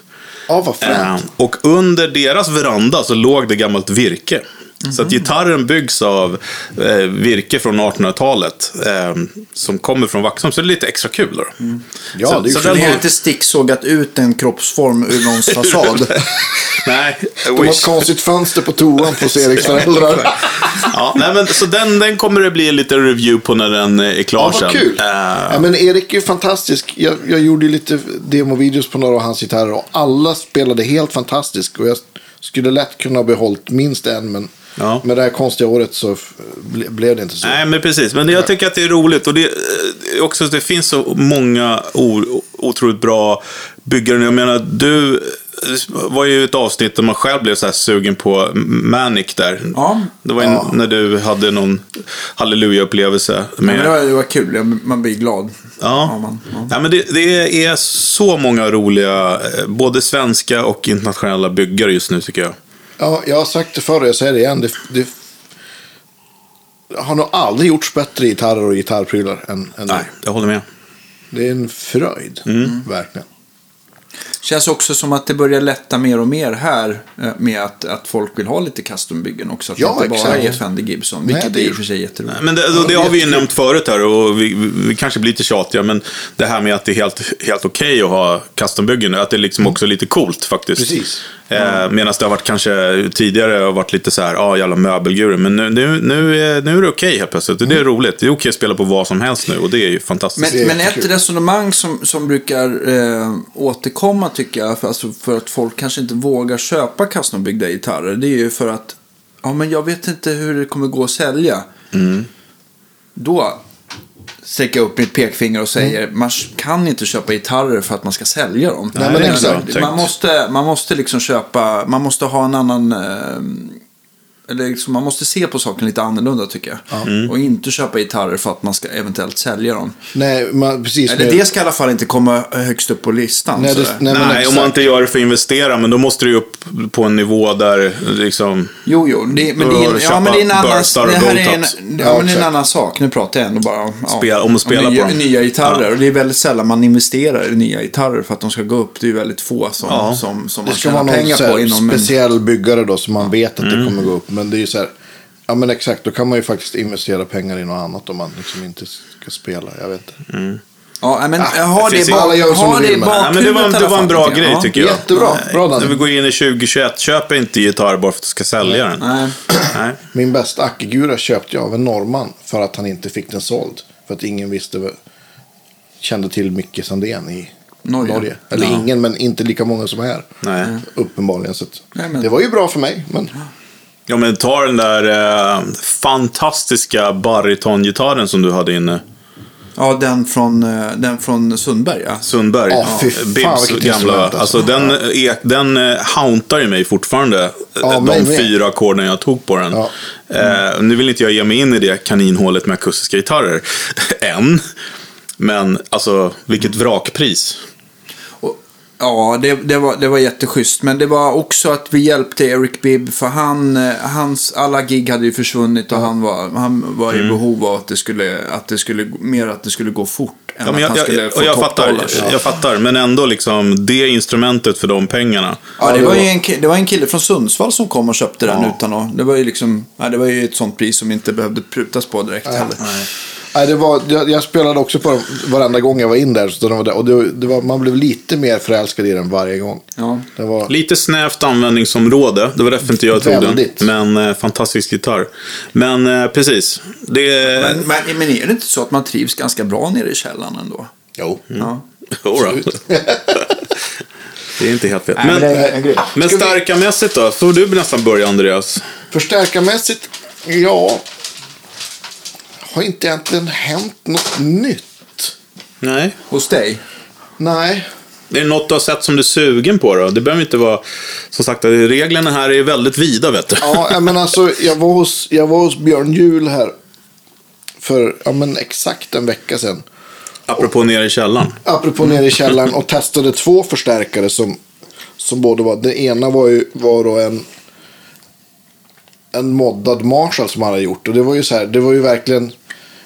S2: Ja, vad fränt.
S3: Eh, och under deras veranda så låg det gammalt virke. Mm. Så att gitarren byggs av eh, virke från 1800-talet. Eh, som kommer från Vaxholm. Så det är lite extra kul. Då. Mm.
S1: Ja, så, det är så den har inte sticksågat ut en kroppsform ur någons <laughs> fasad. <laughs>
S3: nej,
S2: De har ett konstigt fönster på toan på Eriks föräldrar. <laughs>
S3: ja, nej, men, så den, den kommer det bli lite review på när den är klar
S2: ja,
S3: sen.
S2: Kul. Uh... Ja, men Erik är ju fantastisk. Jag, jag gjorde ju lite demovideos på några av hans gitarrer. Och alla spelade helt fantastiskt. Och jag skulle lätt kunna ha behållit minst en. Men Ja. Med det här konstiga året så ble, blev det inte så.
S3: Nej, men precis. Men jag tycker att det är roligt. Och det, eh, också, det finns så många otroligt bra byggare. Jag menar, du var ju ett avsnitt där man själv blev så här sugen på Manic där.
S1: Ja.
S3: Det var ja. när du hade någon halleluja-upplevelse.
S1: Med... Ja, det, var, det var kul, man blir glad.
S3: Ja, ja, man, ja. ja men det, det, är så många roliga, eh, både svenska och internationella byggare just nu tycker jag.
S2: Ja, jag har sagt det förr och jag säger det igen. Det, det har nog aldrig gjorts bättre gitarrer och gitarrprylar än, än
S3: Nej, jag håller med.
S2: Det är en fröjd, mm. verkligen.
S1: Känns också som att det börjar lätta mer och mer här eh, med att, att folk vill ha lite custombyggen också. Att
S2: ja,
S1: det inte bara är Fendi Gibson, vilket Nej, det är i och för sig jätteroligt.
S3: Men det, det, det har vi ju nämnt förut här och vi, vi, kanske blir lite tjatiga, men det här med att det är helt, helt okej okay att ha custombyggen, att det liksom mm. också är lite coolt faktiskt.
S2: Precis.
S3: Eh, Medan det har varit kanske tidigare har varit lite så här, ja ah, jävla möbelgurer. Men nu, nu, nu, är, nu är det okej okay helt plötsligt. Det är mm. roligt. Det är okej okay att spela på vad som helst nu och det är ju fantastiskt.
S1: Men, men ett resonemang som, som brukar eh, återkomma tycker jag, för, alltså, för att folk kanske inte vågar köpa custombyggda gitarrer. Det är ju för att, ja men jag vet inte hur det kommer gå att sälja.
S3: Mm.
S1: Då sträcka upp mitt pekfinger och säger mm. man kan inte köpa gitarrer för att man ska sälja dem.
S2: Nej, men exakt.
S1: Man måste, man måste liksom köpa, man måste ha en annan eh, eller liksom, man måste se på saken lite annorlunda tycker jag. Mm. Och inte köpa gitarrer för att man ska eventuellt sälja dem.
S2: Nej, man, precis.
S1: Eller det ska i alla fall inte komma högst upp på listan.
S3: Nej, det, nej, nej om man inte gör det för att investera, men då måste det ju upp på en nivå där liksom...
S1: Jo, jo. Det, men, det är, ja, men det är en annan, det här är en, ja, men det är en annan sak. Nu pratar jag ändå bara om, ja,
S3: Spela- om att spela
S1: nya,
S3: på dem.
S1: nya gitarrer.
S3: Ja.
S1: Och det är väldigt sällan man investerar i nya gitarrer för att de ska gå upp. Det är väldigt få som,
S3: Ja.
S1: som, som
S2: Det
S1: man
S2: ska vara
S1: tjänar
S2: någon
S1: pengar på inom en,
S2: speciell byggare då som man vet att
S3: Mm.
S2: det kommer gå upp. Men det är ju så här. Ja men exakt, då kan man ju faktiskt investera pengar i något annat om man liksom inte ska spela. Jag vet inte.
S1: Ja, men
S2: Ah,
S1: ha
S3: det
S1: det,
S2: som
S1: ha
S2: de
S1: det i
S2: men-
S3: Nej, men det var,
S1: bakhuvudet
S3: det var en bra grej
S1: Ja.
S3: tycker jag.
S2: Jättebra. Bra.
S3: När vi går in i 2021, köp inte gitarr bara för att du ska sälja den.
S1: Nej.
S3: Nej.
S2: Min bästa Akigura köpte jag av en norrman för att han inte fick den såld. För att ingen visste, kände till Micke Sandén i
S1: Norge.
S2: Norge. Eller
S1: Ja.
S2: ingen, men inte lika många som här.
S3: Nej.
S2: Uppenbarligen. Så att,
S1: Nej, men-
S2: Det var ju bra för mig. Men
S3: Ja, men ta den där eh, fantastiska baritongitarren som du hade inne.
S1: Ja, den från, eh, den från Sundberg, ja.
S3: Sundberg.
S2: Ja, fy fan,
S3: Bibs gamla. Alltså,
S2: alltså.
S3: den, är, den eh, hauntar ju mig fortfarande.
S2: Ja,
S3: de
S2: med.
S3: fyra ackorden jag tog på den.
S2: Ja.
S3: Eh, nu vill inte jag ge mig in i det kaninhålet med akustiska gitarrer. <laughs> Än. Men alltså, vilket vrakpris.
S1: Ja, det, det, var, det var jätteschysst. Men det var också att vi hjälpte Eric Bibb. För han, eh, hans, alla gig hade ju försvunnit och han var, han var
S3: Mm.
S1: i behov av att det skulle, att det skulle, mer att det skulle gå fort. Än
S3: Ja, men
S1: att han
S3: jag,
S1: skulle
S3: jag,
S1: få
S3: och jag, fattar,
S1: toppdollars.
S3: jag fattar, men ändå liksom det instrumentet för de pengarna.
S1: Ja, det var ju en, det var en kille från Sundsvall som kom och köpte den utan att... Det var ju liksom... Ja, det var ju ett sånt pris som inte behövde prutas på direkt heller.
S2: nej, det var, jag, jag spelade också på dem varenda gång jag var in där. Så de var där och det, det var, man blev lite mer förälskad i den varje gång.
S1: Ja.
S2: Det var,
S3: Lite snävt användningsområde, det var därför inte jag tog
S2: Väldigt.
S3: den. Men eh, fantastisk gitarr. Men eh, precis, det...
S1: Men, men, men är det inte så att man trivs ganska bra nere i källaren ändå?
S2: jo.
S1: Ja.
S3: Jodå. <laughs> det är inte helt fel.
S1: Nej,
S3: Men,
S1: men
S3: men
S2: Ska vi-
S3: starkamässigt då? Får du nästan börja Andreas?
S2: Förstärkarmässigt, ja. Har inte egentligen hänt något nytt.
S3: Nej.
S1: Hos dig?
S2: Nej.
S3: Är det något du har sett som du är sugen på då? Det behöver inte vara... Som sagt, reglerna här är väldigt vida vet du.
S2: Ja, men alltså jag var hos, jag var hos Björn Juhl här. För ja, men exakt en vecka sedan.
S3: Apropå nere i källaren.
S2: Apropå nere i källaren och testade två förstärkare som, som både var, den ena var ju var då en, en moddad Marshall som han hade gjort. Och det var ju så här, det var ju verkligen,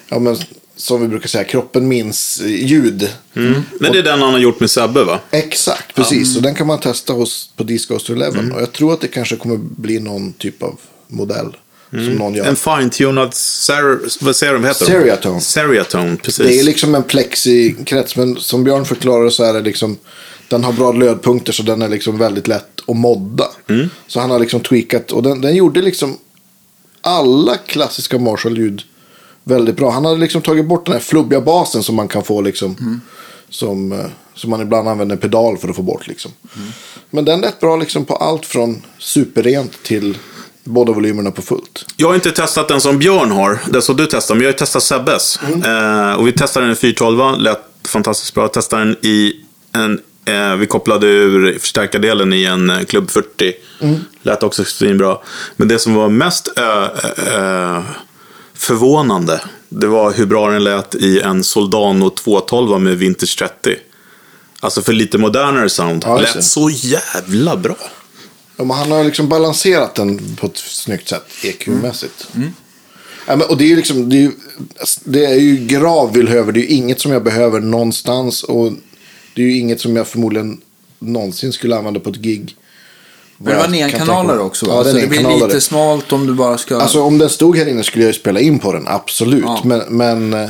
S2: ja men som vi brukar säga, kroppen minns ljud.
S3: Men det är den han har gjort med Sebbe va?
S2: Exakt, precis. Och den kan man testa hos, på Discoaster 11.
S3: Mm.
S2: Och jag tror att det kanske kommer bli någon typ av modell. Som någon gör.
S3: En fine-tunad... Ser- vad säger de? Heter?
S2: Seriatone.
S3: Seriatone, precis.
S2: Det är liksom en plexikrets, men som Björn förklarade så är det liksom den har bra lödpunkter så den är liksom väldigt lätt att modda.
S3: Mm.
S2: Så han har liksom tweakat och den, den gjorde liksom alla klassiska Marshall-ljud väldigt bra. Han hade liksom tagit bort den här flubbiga basen som man kan få liksom.
S3: Mm.
S2: Som, eh, som man ibland använder en pedal för att få bort liksom.
S3: Mm.
S2: Men den lät bra liksom på allt från superrent till båda volymerna på fullt.
S3: Jag har inte testat den som Björn har, den som du testar, men jag har testat Sebbes. Eh, och vi testade den i 412, lät fantastiskt bra. Jag testade den i en, eh, vi kopplade ur förstärkardelen i en eh, Club 40. Lät också svinbra. Men det som var mest eh, eh, förvånande, det var hur bra den lät i en Soldano 212 med Vintage 30. Alltså för lite modernare sound.
S2: Ja,
S3: lät så jävla bra.
S2: Ja, men han har liksom balanserat den på ett snyggt sätt EQ-mässigt.
S3: Mm.
S2: Ja, men, och det är ju liksom, det är ju, det är ju gravvillhöver. Det är ju inget som jag behöver någonstans. Och det är ju inget som jag förmodligen någonsin skulle använda på ett gig.
S1: Men det var
S2: mig.
S1: också va?
S2: Ja,
S1: så det blir lite smalt om du bara ska...
S2: Alltså om den stod här inne skulle jag ju spela in på den, absolut.
S1: Ja.
S2: Men, men eh,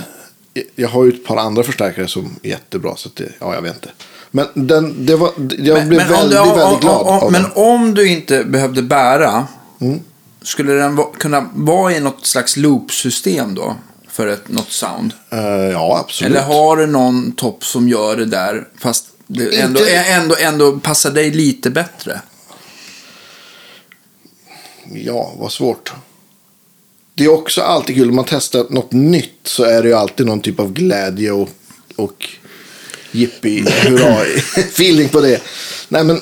S2: jag har ju ett par andra förstärkare som är jättebra. Så det, ja, jag vet inte. Men den, det var, jag blev
S1: om
S2: väldigt,
S1: du- om-
S2: väldigt
S1: om-
S2: glad
S1: om-
S2: av
S1: Men
S2: den.
S1: om du inte behövde bära,
S2: Mm.
S1: skulle den va- kunna vara i något slags loop-system då? För ett, något sound?
S2: Eh, ja, absolut.
S1: Eller har du någon topp som gör det där, fast det ändå, ändå, ändå passar dig lite bättre?
S2: Ja, vad svårt. Det är också alltid kul, om man testar något nytt så är det ju alltid någon typ av glädje och, och jippi, hurra, <laughs> feeling på det. Nej men,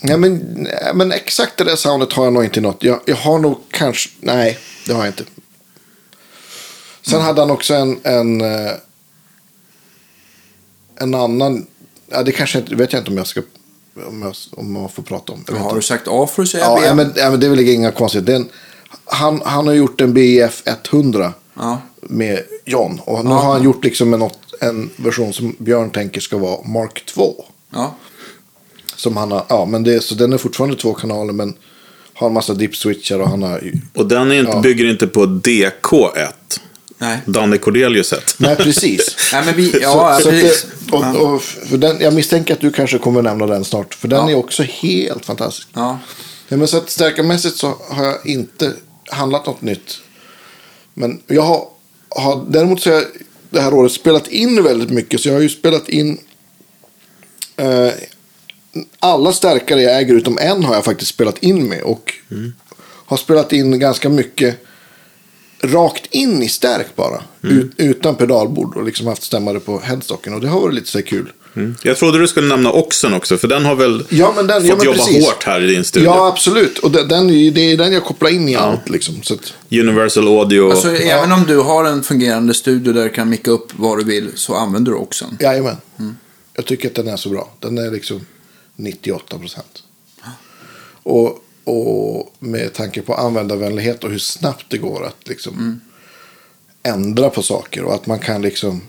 S2: nej, men, nej, men exakt det där soundet har jag nog inte något. Jag, jag har nog kanske, nej, det har jag inte. Sen hade han också en, en, eh, en annan, ja det kanske inte, vet jag inte om jag ska om, jag, om man får prata om.
S1: Har
S2: inte.
S1: du sagt A får du säga
S2: Ja,
S1: B.
S2: ja, men, ja, men det är väl inga konstigt. En, han, han har gjort en BF 100
S1: Ja.
S2: med John. Och nu
S1: Ja.
S2: har han gjort liksom en, en version som Björn tänker ska vara Mark 2.
S1: Ja.
S2: Som han har, ja, men det, så den är fortfarande två kanaler men har en massa dip-switchar och han har...
S3: Och den är inte,
S2: Ja.
S3: bygger inte på DK1.
S1: Nej.
S3: Danne Cordelius 1.
S2: Nej, precis. <laughs>
S1: Nej, men vi, ja,
S2: så, så att
S1: precis.
S2: det, och, och, för den, jag misstänker att du kanske kommer nämna den snart. För den
S1: Ja.
S2: är också helt fantastisk.
S1: Ja.
S2: Ja, men så att stärkarmässigt så har jag inte handlat något nytt. Men jag har, har däremot så har jag det här året spelat in väldigt mycket. Så jag har ju spelat in eh, alla stärkare jag äger utom en har jag faktiskt spelat in med. Och har spelat in ganska mycket rakt in i stärk bara. Ut, utan pedalbord och liksom haft stämmare på headstocken. Och det har varit lite så kul.
S3: Mm. Jag trodde du skulle nämna Oxen också, för den har väl
S2: Ja, men den,
S3: fått
S2: ja, men
S3: jobba
S2: precis.
S3: hårt här i din studio.
S2: Ja, absolut. Och den, den, det är den jag kopplar in i allt. Liksom. Så att,
S3: Universal Audio.
S1: Alltså, även om du har en fungerande studio där du kan micka upp vad du vill så använder du också en.
S2: Jajamän. Jag tycker att den är så bra. Den är liksom 98 procent. Och, och med tanke på användarvänlighet och hur snabbt det går att liksom ändra på saker. Och att man kan liksom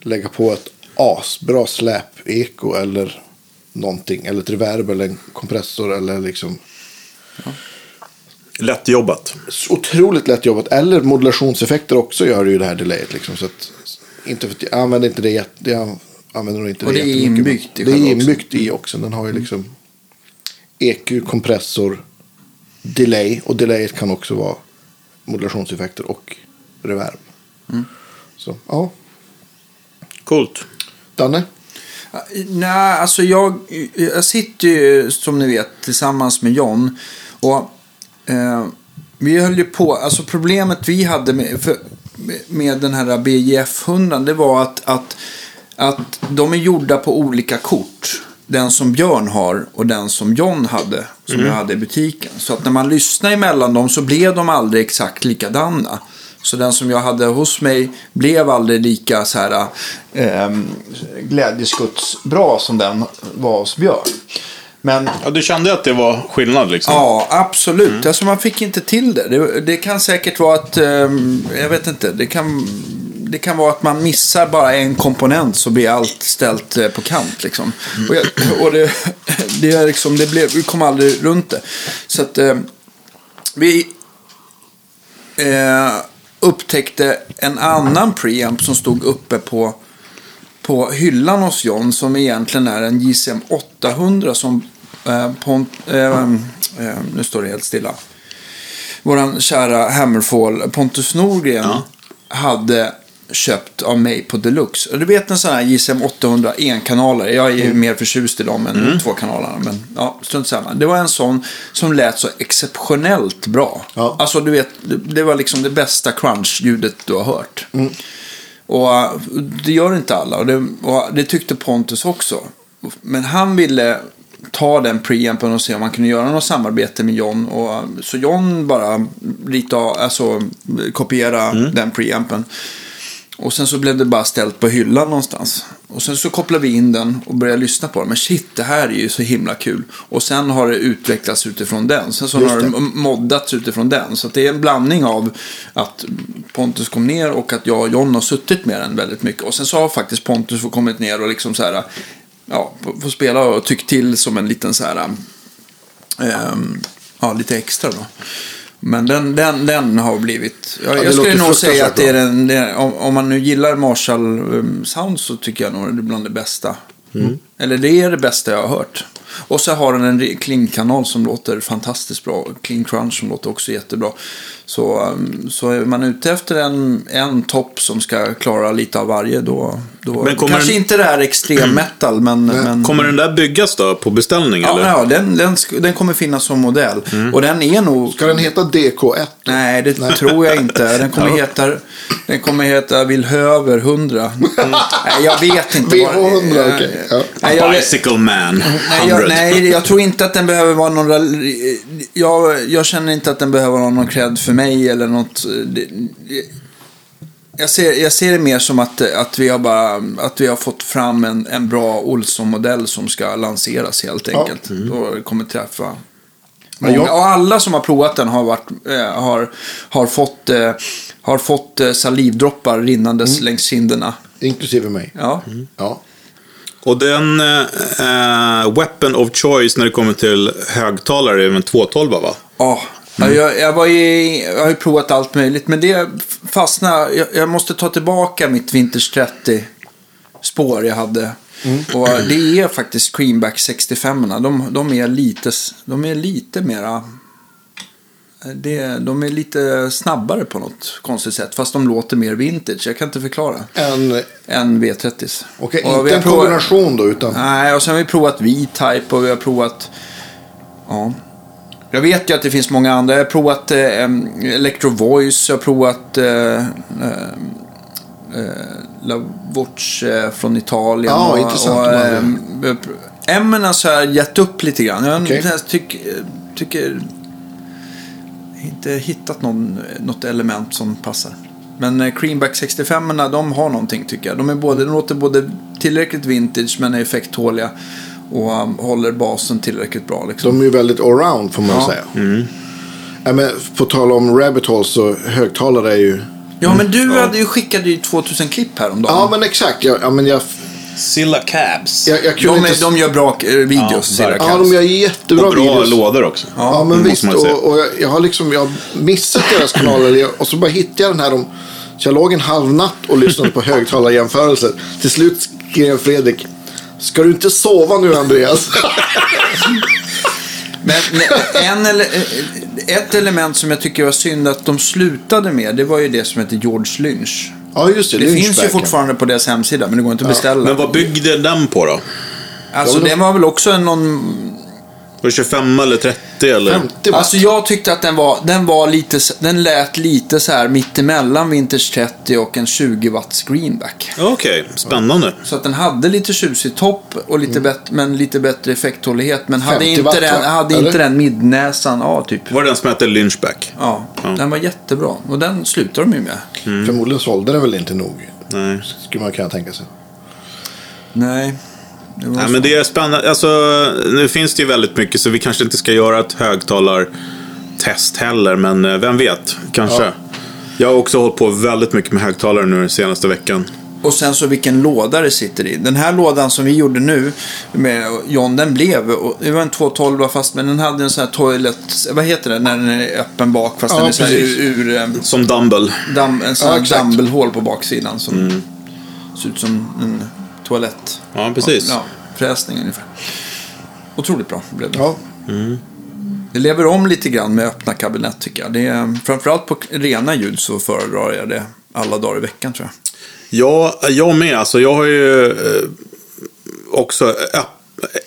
S2: lägga på ett asbra släp-eko eller någonting. Eller ett reverb eller en kompressor eller liksom
S3: Lättjobbat.
S2: så otroligt lätt jobbat. Eller modulationseffekter också gör ju det här delayet. Liksom, så att, inte för att jag använder inte det, jätte- jag använder nog inte
S1: Och det är inbyggt i
S2: Det är inbyggt i också. Den har ju liksom EQ, kompressor, delay. Och delayet kan också vara modulationseffekter och reverb.
S1: Mm.
S2: Så, ja.
S3: Coolt.
S2: Danne?
S1: Nej, alltså jag, jag sitter ju som ni vet tillsammans med John. Och eh, vi höll ju på, alltså problemet vi hade med, för, med den här BJF 100 det var att, att, att de är gjorda på olika kort. Den som Björn har och den som John hade, som jag hade i butiken. Så att när man lyssnar emellan dem så blev de aldrig exakt likadana. Så den som jag hade hos mig blev aldrig lika så här eh, glädjeskutsbra som den var hos Björn. Men
S3: Ja, du kände att det var skillnad liksom?
S1: Ja, absolut. Alltså man fick inte till det. Det, det kan säkert vara att, ehm, jag vet inte, det kan, det kan vara att man missar bara en komponent så blir allt ställt eh, på kant. Liksom. Och, jag, <clears throat> och det, <clears throat> det, är liksom, det blev, vi kom aldrig runt det. Så att eh, vi eh, upptäckte en annan preamp som stod uppe på på hyllan hos John som egentligen är en JCM 800 som eh, Pont, eh, eh, nu står det helt stilla. Våran kära Hammerfall Pontus Norgren
S3: Ja.
S1: hade köpt av mig på Deluxe. Du vet en sån här JCM 800 enkanaler. Jag är mer förtjust i dem än två kanalerna. Men ja, strunt samma. Det var en sån som lät så exceptionellt bra.
S2: Ja.
S1: Alltså du vet, det, var liksom det bästa crunch-ljudet du har hört. Och uh, det gör inte alla. Och det, och det tyckte Pontus också. Men han ville ta den preampen och se om man kunde göra något samarbete med John. Och, uh, så John bara rita, alltså, kopiera den preampen. Och sen så blev det bara ställt på hyllan någonstans. Och sen så kopplade vi in den och började lyssna på den. Men shit, det här är ju så himla kul. Och sen har det utvecklats utifrån den. Sen så
S2: Just
S1: har det moddats utifrån den. Så det är en blandning av att Pontus kom ner och att jag och John har suttit med den väldigt mycket. Och sen så har faktiskt Pontus kommit ner och liksom så här, ja, få spela och tyckt till som en liten så här, ehm, ja, lite extra då. Men den, den, den har blivit... Jag,
S2: det
S1: jag skulle nog säga att det är den... Det om, om man nu gillar Marshall um, Sound så tycker jag nog det är bland det bästa. Eller det är det bästa jag har hört. Och så har den en clean-kanal som låter fantastiskt bra. Clean Crunch som låter också jättebra. Så, um, så är man ute efter en, en topp som ska klara lite av varje då... då
S3: Men kommer
S1: kanske
S3: den-
S1: inte det här extrem metal men... men
S3: Kommer den där byggas då på beställning
S1: ja,
S3: eller?
S1: ja den, den, den kommer finnas som modell. Och den är nog...
S2: Ska den heta DK1?
S1: Nej, det tror jag inte. <laughs> Den kommer heta, den kommer heta Vilhöver 100. <laughs> Nej, jag vet inte. vad-
S2: VH100, okej. Ja.
S1: Nej, jag
S3: Bicycle Man 100.
S1: Nej jag, nej, jag tror inte att den behöver vara några... Jag, jag känner inte att den behöver ha någon cred för mig eller något. Det, det, Jag ser, jag ser det mer som att, att, vi har bara, att vi har fått fram en, en bra Olsson-modell som ska lanseras helt
S2: Ja.
S1: enkelt. Då kommer träffa många.
S2: jag-
S1: Och alla som har provat den har, varit, eh, har, har fått, eh, har fått eh, salivdroppar rinnandes
S2: Mm.
S1: längs kinderna.
S2: Inklusive mig.
S1: Ja.
S2: Ja.
S3: Och den eh, eh, weapon of choice när det kommer till högtalare är en 212 va?
S1: Ja,
S2: Mm.
S1: ja, jag, jag, var i, jag har ju provat allt möjligt, men det fastnade. Jag, jag måste ta tillbaka mitt Vintage 30-spår jag hade.
S2: Mm.
S1: Och det är faktiskt Creamback 65 de, de är lite, de är lite mera... Det, de är lite snabbare på något konstigt sätt, fast de låter mer vintage. Jag kan inte förklara.
S2: En,
S1: Än V30.
S2: okej,
S1: vi
S2: inte en
S1: provat-
S2: kombination då, utan...
S1: Nej, och sen har vi provat V-Type och vi har provat... Ja. Jag vet ju att det finns många andra. Jag har provat eh, Electro Voice, jag har provat eh, eh, eh, La Voce eh, från Italien.
S2: Ja,
S1: och,
S2: intressant,
S1: Och, ehm, jag har jag gett upp lite grann. Jag okay. tycker, tycker inte hittat någon, något element som passar. Men eh, Creamback 65 de har någonting tycker jag. De, är både, de låter både tillräckligt vintage men är effekttåliga. Och um, håller basen tillräckligt bra. Liksom.
S2: De är ju väldigt allround får man
S1: Ja.
S2: säga. Ja, men på tal om rabbit holes så högtalare är ju...
S1: Ja men du hade ju skickat ju 2000 klipp häromdagen.
S2: Ja men exakt. Ja, ja, men jag,
S3: Silla Cabs.
S2: jag, jag kunde
S1: de,
S2: inte...
S1: de gör bra eh, videos.
S3: Ja,
S1: Silla
S3: verkligen.
S2: Ja, de gör jättebra
S3: och bra
S2: videos.
S3: lådor också.
S2: Ja, men
S3: måste
S2: visst. Och, och jag, jag har liksom jag har missat deras kanaler. Jag- Och så bara hittade jag den här. Om, så jag låg en halv natt och lyssnade på högtalarjämförelser. Till slut skrev Fredrik. Ska du inte sova nu Andreas? <laughs>
S1: Men en, ele- ett element som jag tycker var synd att de slutade med, det var ju det som heter George Lynch.
S2: ja just det.
S1: Det finns ju fortfarande på deras hemsida, men det går inte att beställa.
S3: Men vad byggde den på då?
S1: Alltså
S2: Ja, men
S1: det var väl också en någon...
S3: Var det 25 eller 30 eller?
S2: 50 watt.
S1: Alltså jag tyckte att den var, den var lite, den lät lite så här mittemellan Vintage 30 och en 20 watts greenback.
S3: Okej, spännande.
S1: Så att den hade lite tjusig topp och lite bättre, men lite bättre effekthållighet. Men hade
S2: 50
S1: inte,
S2: watt,
S1: den, hade
S2: Eller?
S1: inte den midnäsan, ja typ.
S3: Var det den som hette Lynchback?
S1: Ja,
S3: Ja.
S1: den var jättebra. Och den slutar de ju med.
S2: Förmodligen sålde den väl inte nog.
S3: Nej.
S2: Skulle man kunna tänka sig.
S1: Nej. Det
S3: Nej, men det är spännande. Alltså, nu finns det ju väldigt mycket så vi kanske inte ska göra ett högtalartest heller. Men eh, vem vet, kanske.
S2: Ja.
S3: Jag har också hållit på väldigt mycket med högtalare nu den senaste veckan.
S1: Och sen så vilken låda det sitter i. Den här lådan som vi gjorde nu med John, den blev, och det var en 212 fast men den hade en sån här toilet, vad heter det när den är öppen bak fast
S2: Ja,
S1: den är så här ur, ur eh,
S3: Som Dumble.
S1: dam, en sån
S2: Ja,
S1: här
S2: exakt.
S1: dumbbellhål på baksidan som ser ut som en toalett.
S3: Ja, precis.
S1: Ja, fräsning ungefär. Otroligt bra blev det.
S2: Ja.
S1: Det lever om lite grann med öppna kabinett tycker jag. Det är, framförallt på rena ljud så föredrar jag det alla dagar i veckan tror jag.
S3: Ja, jag med. Alltså, jag har ju eh, också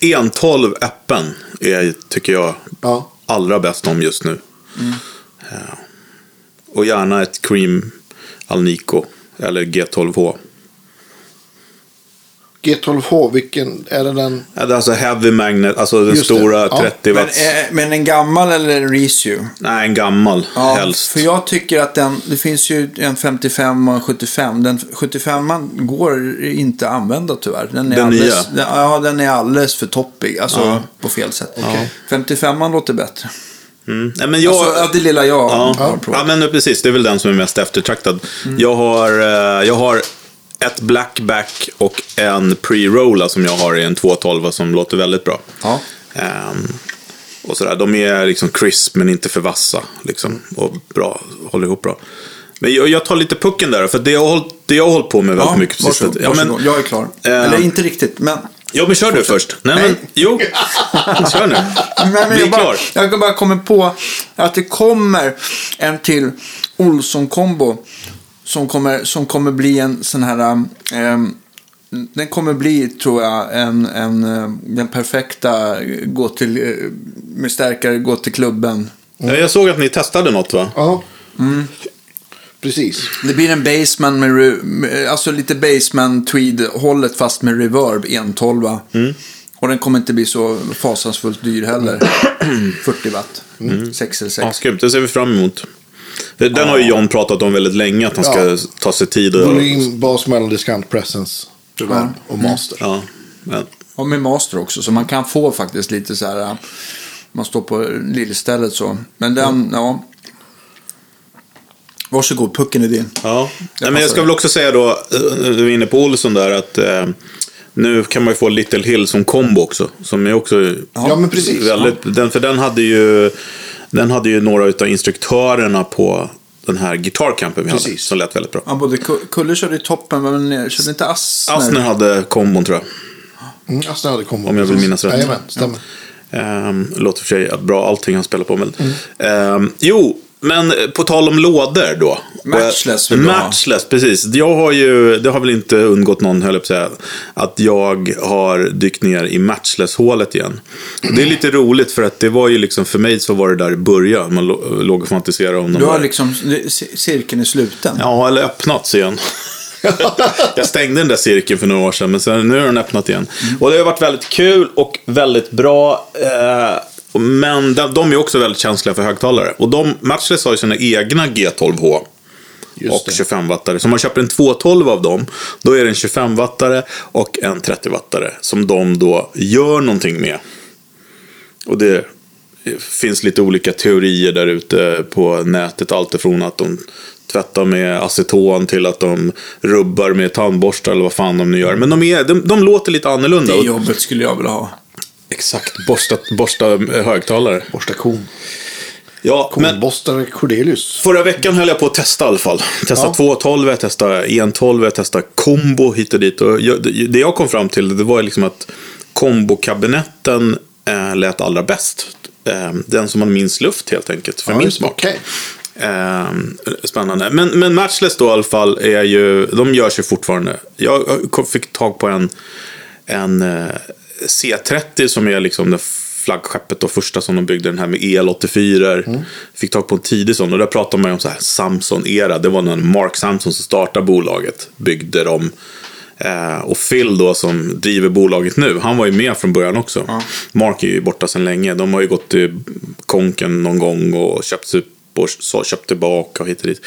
S3: 112 appen är, tycker jag,
S2: Ja.
S3: allra bäst om just nu. Ja. Och gärna ett Cream Alnico eller G12H.
S2: G12H, vilken är det den?
S3: Ja, det är Alltså heavy magnet, alltså den
S2: Just det.
S3: stora
S2: Ja.
S3: 30
S1: Men,
S3: watts.
S1: eh, men en gammal eller en Reissue?
S3: Nej, en gammal
S1: Ja,
S3: helst.
S1: för jag tycker att den, det finns ju en 55 och en 75. Den 75 går inte att använda tyvärr. Den är
S3: Den
S1: alldeles,
S3: nya?
S1: Den, ja, den är alldeles för toppig. Alltså
S3: Ja.
S1: på fel sätt. 55 låter bättre.
S3: Mm. Nej, men jag,
S1: Alltså, det lilla jag
S3: ja,
S1: har
S3: ja.
S1: provat.
S3: men precis. Det är väl den som är mest eftertraktad.
S1: Mm.
S3: Jag, har, eh, jag har ett blackback och en pre-rolla som jag har i en 212 som låter väldigt bra.
S1: Ja.
S3: Ehm, och sådär. De är liksom crisp men inte för vassa. Liksom, och bra, håller ihop bra. Men jag, jag tar lite pucken där, för det jag det jag har hållit på med väldigt
S1: Ja,
S3: mycket på sistone. Ja, men,
S1: jag är klar.
S3: eh,
S1: Eller inte riktigt, men...
S3: ja, men kör du först. Nej,
S1: Nej.
S3: men jo. <laughs> Kör nu.
S1: Nej, men
S3: Vi är
S1: jag, bara,
S3: klar.
S1: jag bara kommer på att det kommer en till Olsson-kombo som kommer, som kommer bli en sån här... ehm, den kommer bli, tror jag, en, en, den perfekta gå till, eh, med stärkare gå till klubben.
S3: Ja, jag såg att ni testade något va?
S2: Ja. Precis.
S1: Det blir en basement med, alltså lite basement tweed-hållet fast med reverb 112.
S3: Mm.
S1: Och den kommer inte bli så fasansfullt dyr heller. <clears throat> 40 watt. 6 eller 6.
S3: Ja, skumt. Det ser vi fram emot. Den den har ju John pratat om väldigt länge, att han ska
S2: Ja.
S3: ta sig tid. Och,
S2: Volym, bas, mellandiskant, presence, reverb och master.
S3: Ja, men,
S1: Och med master också, så man kan få faktiskt lite så här... äh, Man står på lillstället så. Men den, ja. Varsågod, pucken är din.
S3: ja. Nej, men jag ska väl också säga då, eh, du är inne på Olsson där, att eh, nu kan man ju få Little Hill som kombo också. Som är också
S2: Ja, men precis.
S3: väldigt, den, för den hade ju, den hade ju några av instruktörerna på den här gitarrcampen vi hade,
S2: Precis.
S3: som lät väldigt bra.
S1: Ja, både Ku- Kulle körde i toppen, men körde inte Asner?
S3: Asner hade kombon tror jag.
S2: Mm, Aston hade kombo.
S3: Om jag vill minnas rätt.
S2: Jajamän, stämmer.
S3: Um, låter för sig bra, allting han spelar på. Men,
S2: Mm.
S3: Ehm, jo, men på tal om lådor då.
S1: Matchless vill ha.
S3: Matchless, precis. Jag har ju, det har väl inte undgått någon, höll jag på att säga, att jag har dykt ner i matchless-hålet igen. Det är lite roligt för att det var ju liksom, för mig så var det där i början. Man låg och fantiserade om
S1: Du har
S3: där-
S1: liksom cirkeln i sluten.
S3: Ja, eller öppnats igen. <laughs> jag stängde den där cirkeln för några år sedan, men sen, nu har den öppnat igen. Och det har varit väldigt kul och väldigt bra. Eh, men de, de är också väldigt känsliga för högtalare. Och de, Matchless har ju sina egna G12H.
S2: Just
S3: och
S2: det.
S3: 25-wattare. Så om man köper en 212 av dem, då är det en 25-wattare och en 30-wattare. Som de då gör någonting med. Och det finns lite olika teorier där ute på nätet. Allt ifrån att de tvättar med aceton till att de rubbar med tandborstar eller vad fan de nu gör. Men de, är, de, de låter lite annorlunda.
S1: Det jobbet skulle jag vilja ha.
S3: Exakt, borsta, borsta högtalare.
S2: Borsta kon.
S3: Ja, men
S2: Konbostare Cordelius.
S3: förra veckan höll jag på att testa i alla fall. Testa
S2: Ja.
S3: 212, jag testade 112, jag testade kombo hit och dit. Och jag, det jag kom fram till det var liksom att kombokabinetten eh, lät allra bäst. Eh, den som har minst luft helt enkelt, för
S2: Ja,
S3: min smak.
S2: Okej.
S3: Eh, spännande. Men, men Matchless då i alla fall är ju, de görs ju fortfarande. Jag fick tag på en, en eh, C30 som är liksom det flaggskeppet då, första som de byggde, den här med EL84.
S2: Mm.
S3: Fick tag på en tidig sån och där pratar man ju om så här Samson-era. Det var när Mark Samson som startade bolaget, byggde dem. Eh, och Phil då som driver bolaget nu, han var ju med från början också. Mark är ju borta sedan länge. De har ju gått till konken någon gång och köpt upp och så, köpt tillbaka och hit och dit.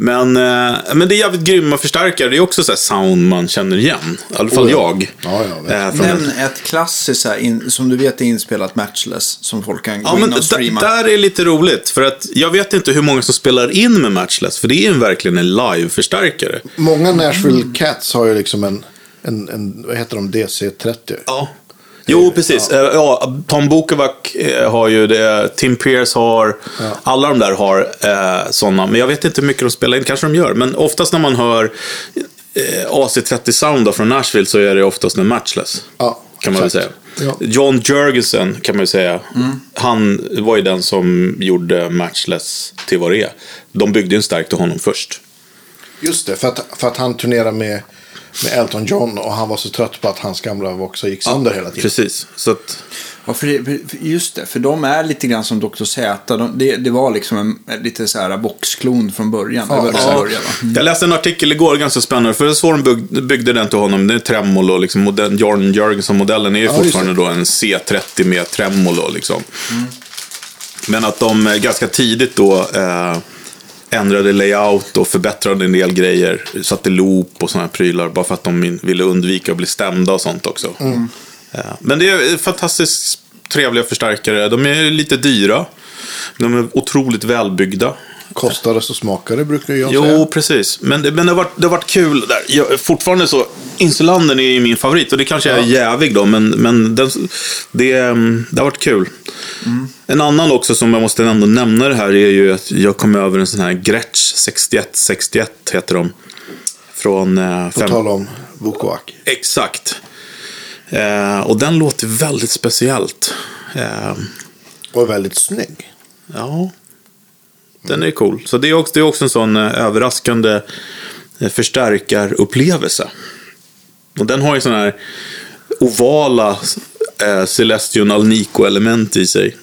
S3: Men, eh, men det är jävligt grymma förstärkare. Det är också så här sound man känner igen. I alla fall
S2: Oh ja.
S3: jag.
S2: Ja, ja.
S3: Eh, från
S1: Nämn ett klassiskt, så här, in, som du vet är inspelat matchless, som folk kan gå
S3: Ja, men
S1: in och streama.
S3: där är lite roligt. För att jag vet inte hur många som spelar in med Matchless. För det är ju verkligen en live-förstärkare.
S2: Många Nashville Cats har ju liksom en, en, en vad heter de, DC30.
S3: Ja. Jo, precis. Ja. Ja, Tom Bukovac eh, har ju det, Tim Pierce har, alla de där har eh, sådana. Men jag vet inte hur mycket de spelar in, kanske de gör. Men oftast när man hör eh, AC30 Sound från Nashville så är det oftast en matchless.
S2: Ja,
S3: kan man väl säga.
S2: Ja.
S3: John Jurgensen kan man ju säga. Han var ju den som gjorde matchless till vad det är. De byggde ju en stark till honom först.
S2: Just det, för att, för att han turnerade med, med Elton John och han var så trött på att hans gamla Voxer gick sönder hela tiden.
S3: Precis. Så att,
S1: Ja, för det, just det, för de är lite grann som Dr. Z. De, det, det var liksom en, en lite så här boxklon från början.
S2: Ja,
S1: det
S2: ja.
S1: började, va?
S3: Jag läste en artikel igår, ganska spännande, för så de bygg, byggde den till honom. Det är tremolo, liksom, den Jorn Jörgensen-modellen är ju
S2: Ja,
S3: fortfarande då en C30 med tremolo. Liksom. Men att de eh, ganska tidigt då eh, ändrade layout och förbättrade en del grejer. Satte loop och sådana här prylar, bara för att de ville undvika att bli stämda och sånt också. Eh, men det är fantastiskt trevliga förstärkare. De är lite dyra. De är otroligt välbyggda.
S2: Kostar det så smakar det brukar jag
S3: Jo,
S2: säga.
S3: precis. Men, det, men det, har varit, det har varit kul där. Jag, fortfarande så, Insulander är min favorit. Och det kanske är jävig då, men, men den, det, mm, det har varit kul. En annan också som jag måste ändå nämna det här är ju att jag kom över en sån här Gretsch 6161 heter de. Från... Eh,
S2: På
S3: fem,
S2: tal om Vukovac.
S3: exakt. Eh, och den låter väldigt speciellt. Eh,
S2: Och väldigt snygg.
S3: Ja, den är cool. Så det är också, det är också en sån eh, överraskande eh, förstärkarupplevelse. Och den har ju sån här ovala eh, Celestion Alnico-element i sig.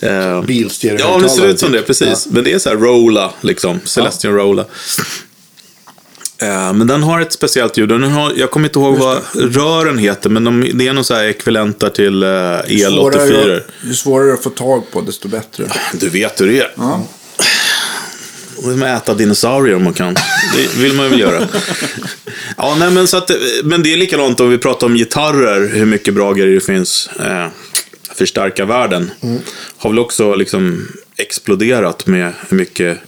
S3: Eh,
S2: Bilstereohögtalare.
S3: ja, det ser ut som det, precis. Men det är så här Rola, liksom. Celestion Rola. Eh, Men den har ett speciellt ljud. Den har, jag kommer inte ihåg vad rören heter, men de, det är nog så här ekvivalenter till eh, El84.
S1: Svårare, ju svårare att få tag på, desto bättre.
S3: Du vet hur det är.
S1: Ja.
S3: Som att äta dinosaurier om man kan. Det vill man ju väl göra. Ja, nej, men, så att, men det är likadant om vi pratar om gitarrer, hur mycket bra grejer det finns. Eh, förstärka världen. Har väl också liksom exploderat med hur mycket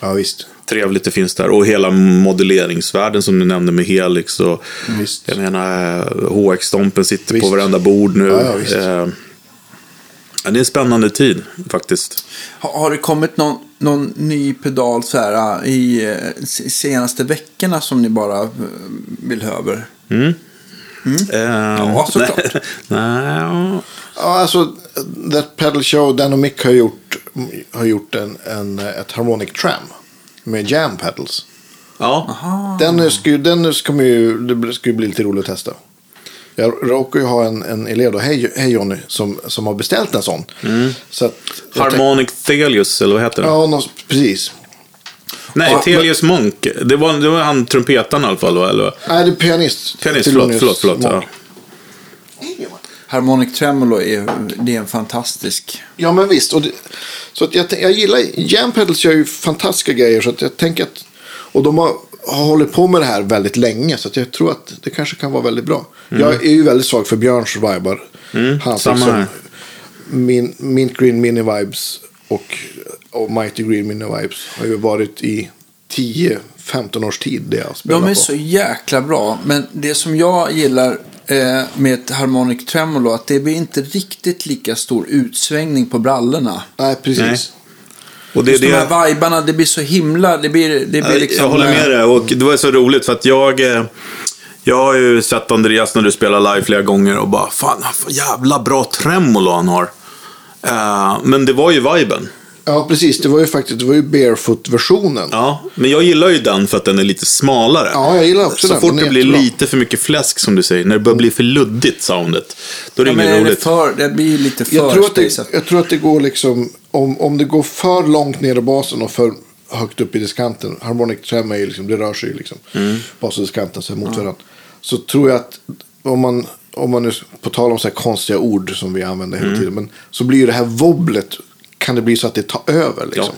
S2: Ja, visst.
S3: trevligt det finns där. Och hela modelleringsvärlden som du nämnde med Helix. Och,
S2: Visst.
S3: jag menar, eh, HX-stompen sitter på
S2: Visst.
S3: varenda bord nu.
S2: Ja, ja, visst.
S3: Eh, ja, det är en spännande tid faktiskt.
S1: Har, har det kommit någon, någon ny pedal så här, i eh, senaste veckorna som ni bara eh, vill ha över?
S3: Eh,
S1: Ja, såklart. <laughs>
S3: Nej, nej, ja.
S2: Alltså, That Pedal Show, Dan och Mick har gjort, har gjort en, en, ett Harmonic Tram med jam pedals.
S3: ja.
S2: Den, är- ska, ju- den ska, ju, det ska ju bli lite roligt att testa. Jag råkar ju ha en, en elev då, hej, hej Jonny, som, som har beställt en sån. Så att,
S3: Harmonic Thelius, eller vad heter det?
S2: Ja, nå- precis.
S3: Nej,
S2: Ja,
S3: Thelius Monk. Det var, det var han trumpetaren i alla fall, va? eller?
S2: Nej, det är pianist.
S3: Pianist, förlåt, förlåt, förlåt. Ja.
S1: Harmonic Tremolo är, det är en fantastisk...
S2: Ja, men visst. Och det, så att jag, jag gillar, Jam Pedals gör ju fantastiska grejer. Så att jag tänker att, och de har, har hållit på med det här väldigt länge. Så att jag tror att det kanske kan vara väldigt bra. Jag är ju väldigt svag för Björns vibar.
S3: Mm,
S2: Han
S3: samma här.
S2: min, Mint Green Mini Vibes och, och Mighty Green Mini Vibes har ju varit i 10-15 års tid det jag spelar
S1: De är
S2: på.
S1: så jäkla bra, men det som jag gillar eh, med ett Harmonic Tremolo att det blir inte riktigt lika stor utsvängning på brallorna.
S2: Nej, precis.
S3: Nej. Och det,
S1: Just
S3: det,
S1: de här vibarna, det blir så himla... Det blir, det blir
S3: jag,
S1: liksom,
S3: jag håller med
S1: eh,
S3: dig. Och det var så roligt för att jag... eh, Jag har ju sett Andreas när du spelar live flera gånger och bara fan, vad jävla bra tremolo han har. Eh, men det var ju viben.
S2: Ja, precis. Det var ju faktiskt det var ju barefoot-versionen.
S3: Ja, men jag gillar ju den för att den är lite smalare.
S2: Ja, jag gillar också
S3: så
S2: den.
S3: fort
S2: Den är
S3: det blir
S2: jättebra.
S3: lite för mycket fläsk som du säger, när det börjar bli för luddigt soundet, då är det
S1: Ja,
S3: inget
S1: är det,
S3: roligt.
S1: för, det blir lite för
S2: Jag tror, att det, jag tror att det går liksom, om, om det går för långt ner i basen och för högt upp i diskanten, harmonic trem är ju liksom, det rör sig ju liksom, bas och diskanten så mot varandra. Så tror jag att om man, om man nu, på tal om så här konstiga ord som vi använder hela tiden, men så blir ju det här wobblet, kan det bli så att det tar över
S3: Ja,
S2: liksom.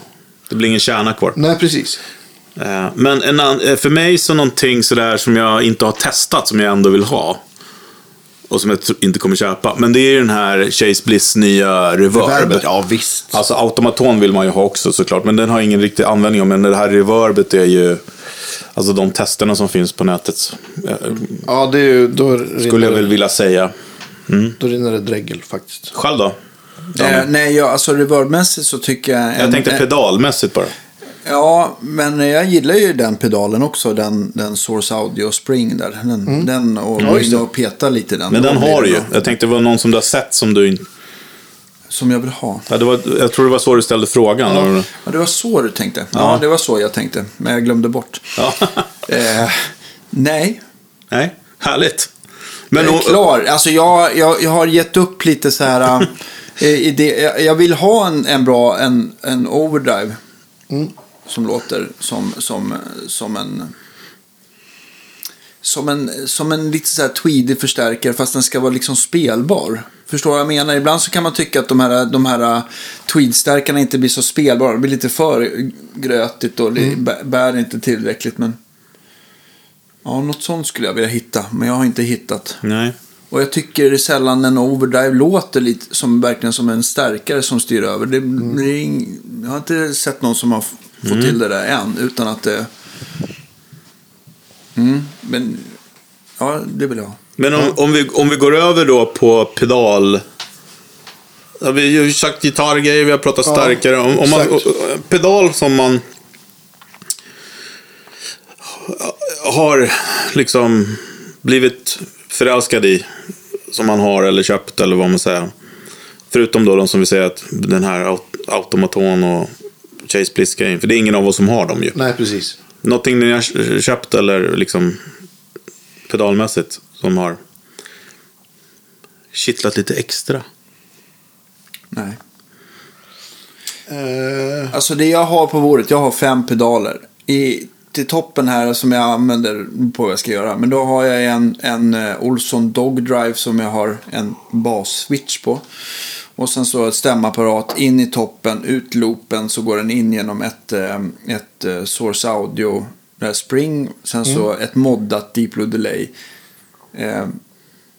S3: det blir ingen kärna kvar.
S2: Nej, precis.
S3: Eh, Men en eh, för mig så någonting sådär som jag inte har testat som jag ändå vill ha. Och som jag inte kommer köpa. Men det är ju den här Chase Bliss nya Reverb.
S2: Verbet, ja visst.
S3: Alltså automaton vill man ju ha också såklart. Men den har ingen riktig användning om. Men det här reverbet är ju... Alltså de testerna som finns på nätet. eh,
S2: Ja, det är ju, då,
S3: Skulle jag väl vilja säga.
S2: då rinner det dregel faktiskt.
S3: Själv då?
S1: Eh, nej, jag, alltså reverbmässigt så tycker jag...
S3: Jag
S1: en-
S3: tänkte
S1: en-
S3: pedalmässigt bara.
S1: Ja, men jag gillar ju den pedalen också. Den, den Source Audio Spring där. Den, den och gå in och peta lite den.
S3: Men den har du ju. Jag tänkte det var någon som du har sett som du inte...
S1: Som jag vill ha.
S3: Ja, det var, jag tror det var så du ställde frågan.
S1: Ja, det var så du tänkte. Ja,
S3: Ja.
S1: det var så jag tänkte. Men jag glömde bort.
S3: Ja. <laughs>
S1: Eh, nej,
S3: Nej, härligt. Men
S1: jag är klar. Alltså jag, jag, jag har gett upp lite så här. <laughs> eh, idé. Jag, jag vill ha en, en bra en, en overdrive. Som låter som, som, som en... Som en, som en lite så här tweedig förstärkare fast den ska vara liksom spelbar. Förstår vad jag menar? Ibland så kan man tycka att de här, de här tweedstärkarna inte blir så spelbara. Det blir lite för grötigt och det bär- inte tillräckligt. Men... Ja, något sånt skulle jag vilja hitta. Men jag har inte hittat.
S3: Nej.
S1: Och jag tycker sällan en overdrive låter lite som verkligen som en stärkare som styr över. Det, det är ing, jag har inte sett någon som har f- fått till det där än. Utan att det... Mm, men... Ja, det vill jag ha.
S3: Men om, om, vi, om vi går över då på pedal... Ja, vi har ju sagt gitarrgrejer, vi har pratat
S2: Ja,
S3: starkare. Om, om man, pedal som man har liksom blivit förälskad i. Som man har eller köpt eller vad man säger. Förutom då de som vi säger att den här aut- automaton och Chase Bliss grejen. För det är ingen av oss som har dem ju.
S2: Nej, precis.
S3: Någonting ni har köpt eller liksom pedalmässigt som har kittlat lite extra?
S1: Nej.
S2: Eh,
S1: Alltså det jag har på bordet, jag har fem pedaler. I, till toppen här som jag använder på vad jag ska göra. Men då har jag en, en eh, Olsson Dog Drive som jag har en bas-switch på. Och sen så ett stämapparat in i toppen, ut loopen så går den in genom ett, eh, ett eh, Source Audio Spring. Sen så ett moddat Deep Blue Delay. Eh,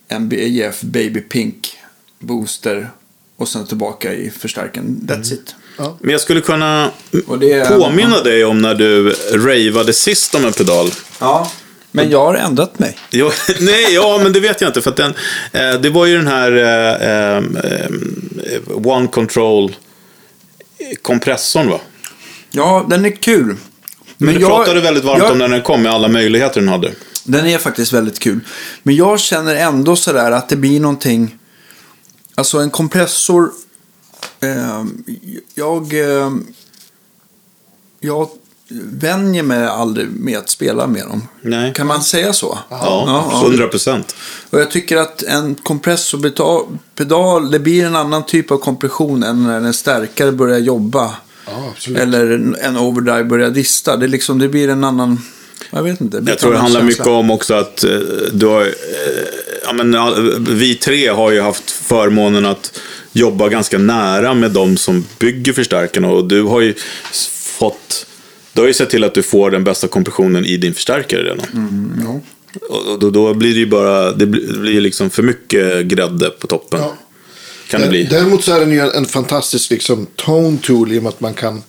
S1: en BF Baby Pink booster. Och sen tillbaka i förstärkaren. That's it.
S3: Men jag skulle kunna
S1: är-
S3: påminna dig om när du ravade sist om en pedal.
S1: Ja. Men jag har ändrat mig.
S3: Jo, <laughs> nej, ja, men det vet jag inte. För att den, eh, det var ju den här eh, eh, eh, One Control kompressorn va?
S1: Ja, den är kul.
S3: Men du
S1: jag-
S3: pratade väldigt varmt
S1: jag-
S3: om när den kom med alla möjligheter den hade.
S1: Den är faktiskt väldigt kul. Men jag känner ändå sådär att det blir någonting. Alltså en kompressor. Eh, jag. Eh, jag vänjer mig aldrig med att spela med dem.
S3: Nej.
S1: Kan man säga så?
S3: Ja, 100 procent.
S1: Och jag tycker att en kompressorpedal, det blir en annan typ av kompression än när en stärkare börjar jobba.
S2: Ja.
S1: Eller en- overdrive börjar dista. Det, är liksom, det blir en annan... Jag vet inte.
S3: Jag tror det handlar
S1: känsla.
S3: mycket om också att eh, du har, eh, ja, men, ja, vi tre har ju haft förmånen att jobba ganska nära med de som bygger förstärkarna och du har ju fått du har ju sett till att du får den bästa kompressionen i din förstärkare redan.
S1: ja.
S3: Och då, då blir det ju bara, det blir, liksom för mycket grädde på toppen.
S2: Ja.
S3: Kan det bli.
S2: Däremot så är den ju en fantastisk liksom, tone tool i och med att man kan.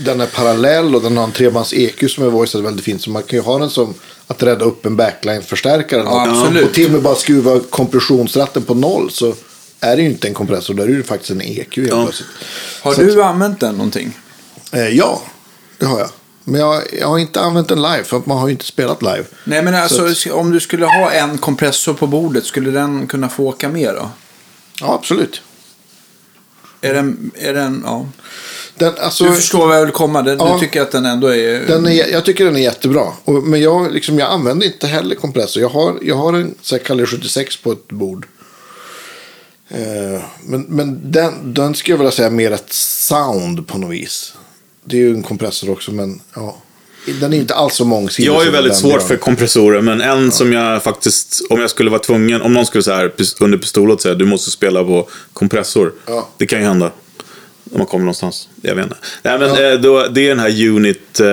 S2: Den är parallell och den har en trebands EQ som är voicead väldigt fint. Så man kan ju ha den som att rädda upp en backline-förstärkare.
S1: Ja.
S2: Och till och med bara skruva kompressionsratten på noll så är det ju inte en kompressor. Då är det ju faktiskt en EQ helt
S3: Ja.
S2: plötsligt.
S1: Har
S2: Så
S1: du använt den någonting?
S2: Eh, ja, det har jag. Men jag, jag har inte använt den live för att man har ju inte spelat live.
S1: Nej, men alltså
S2: Så
S1: om du skulle ha en kompressor på bordet, skulle den kunna få åka med då?
S2: Ja, absolut.
S1: Är den, är den, ja.
S2: Den, alltså,
S1: Du förstår vad jag vill komma. Den,
S2: Ja.
S1: Du tycker att den ändå är...
S2: Den är, jag tycker den är jättebra. Och, men jag, liksom, jag använder inte heller kompressor. Jag har, jag har en så här Kalle 76 på ett bord. Eh, men men den, den skulle jag vilja säga mer ett sound på något vis. Det är ju en kompressor också, men ja. Den är inte alls så mångsidig.
S3: Jag
S2: som
S3: väldigt svårt för kompressorer, men en som jag faktiskt, om jag skulle vara tvungen, om någon skulle så här under pistolet säga du måste spela på kompressor.
S2: Ja.
S3: Det kan ju hända. Om man kommer någonstans. Jag vet inte. Nej, men eh, då, det är den här Unit, eh,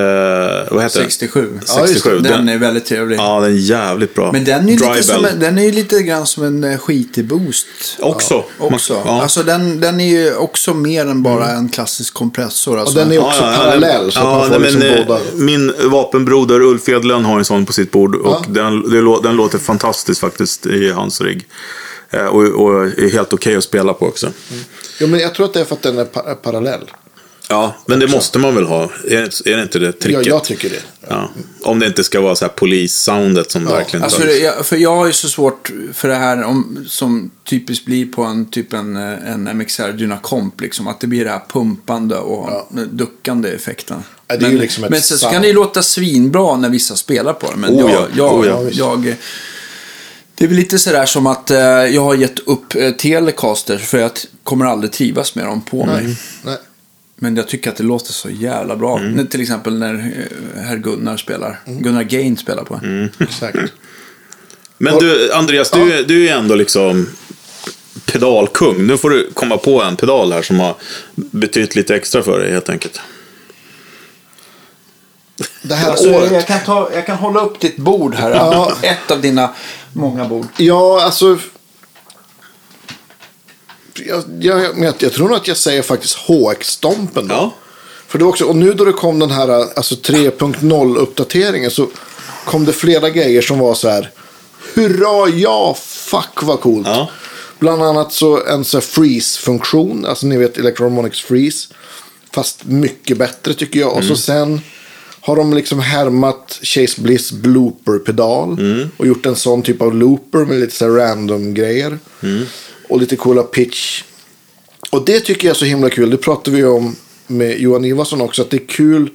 S3: vad heter
S1: 67.
S3: den?
S2: Ja, just det.
S3: 67.
S1: Den är väldigt trevlig.
S3: Ja, den är jävligt bra.
S1: Men den är, ju lite
S3: Drybell.
S1: som en, den är ju lite grann som en eh, skitig boost.
S3: Också.
S1: Också.
S3: Man- ja.
S1: Alltså den, den är ju också mer än bara en klassisk kompressor. Alltså.
S2: Och den är också parallell. Så att man får
S3: nej,
S2: liksom
S3: men,
S2: båda.
S3: Min vapenbroder Ulf Edlund har en sån på sitt bord. Och
S2: Ja.
S3: den, den låter fantastiskt faktiskt i hans rigg. Eh, Och, och är helt okej att spela på också.
S2: Ja, men jag tror att det är för att den är pa- parallell.
S3: Ja, men det måste man väl ha? Är, det- är det inte det
S2: Ja,
S3: tricket?
S2: jag tycker det.
S3: Ja. Om det inte ska vara så här polis-soundet som verkligen
S1: Alltså, det- jag, för jag har ju så svårt för det här om, som typiskt blir på en typ en, eh, en MXR Dynacomp. Liksom, att det blir det här pumpande och duckande effekten.
S2: Ja, det är
S1: men
S2: liksom
S1: men sen så kan det ju låta svinbra när vissa spelar på det. Men
S3: Oh
S1: jag,
S3: ja,
S1: jag,
S3: oh ja.
S1: jag, det är väl lite sådär som att eh, jag har gett upp eh, Telecaster för jag kommer aldrig trivas med dem på mig.
S2: Nej.
S1: Men jag tycker att det låter så jävla bra.
S3: Mm.
S1: När- Till exempel när eh, herr Gunnar spelar. Gunnar Gain spelar på.
S3: Mm. <laughs>
S2: Exakt.
S3: Men du, Andreas, du, är- du är ändå liksom pedalkung. Nu får du komma på en pedal här som har betytt lite extra för dig helt enkelt.
S2: Det här
S1: Alltså,
S2: året.
S1: jag, kan ta, jag kan hålla upp ditt bord här.
S2: Ja.
S1: Ett av dina många bord.
S2: Ja, alltså. Jag, jag, jag, jag tror nog att jag säger faktiskt HX-stompen då.
S3: Ja.
S2: För det också, och nu då det kom den här alltså 3.0-uppdateringen så kom det flera grejer som var så här. Hurra, ja, fuck vad coolt.
S3: Ja.
S2: Bland annat så en så här freeze-funktion, alltså ni vet Electromonics freeze. Fast mycket bättre tycker jag. Och så sen har de liksom härmat Chase Bliss blooper-pedal. Och gjort en sån typ av looper med lite så random-grejer. Och lite coola pitch. Och det tycker jag är så himla kul. Det pratade vi om med Johan Ivarsson också. Att det är kul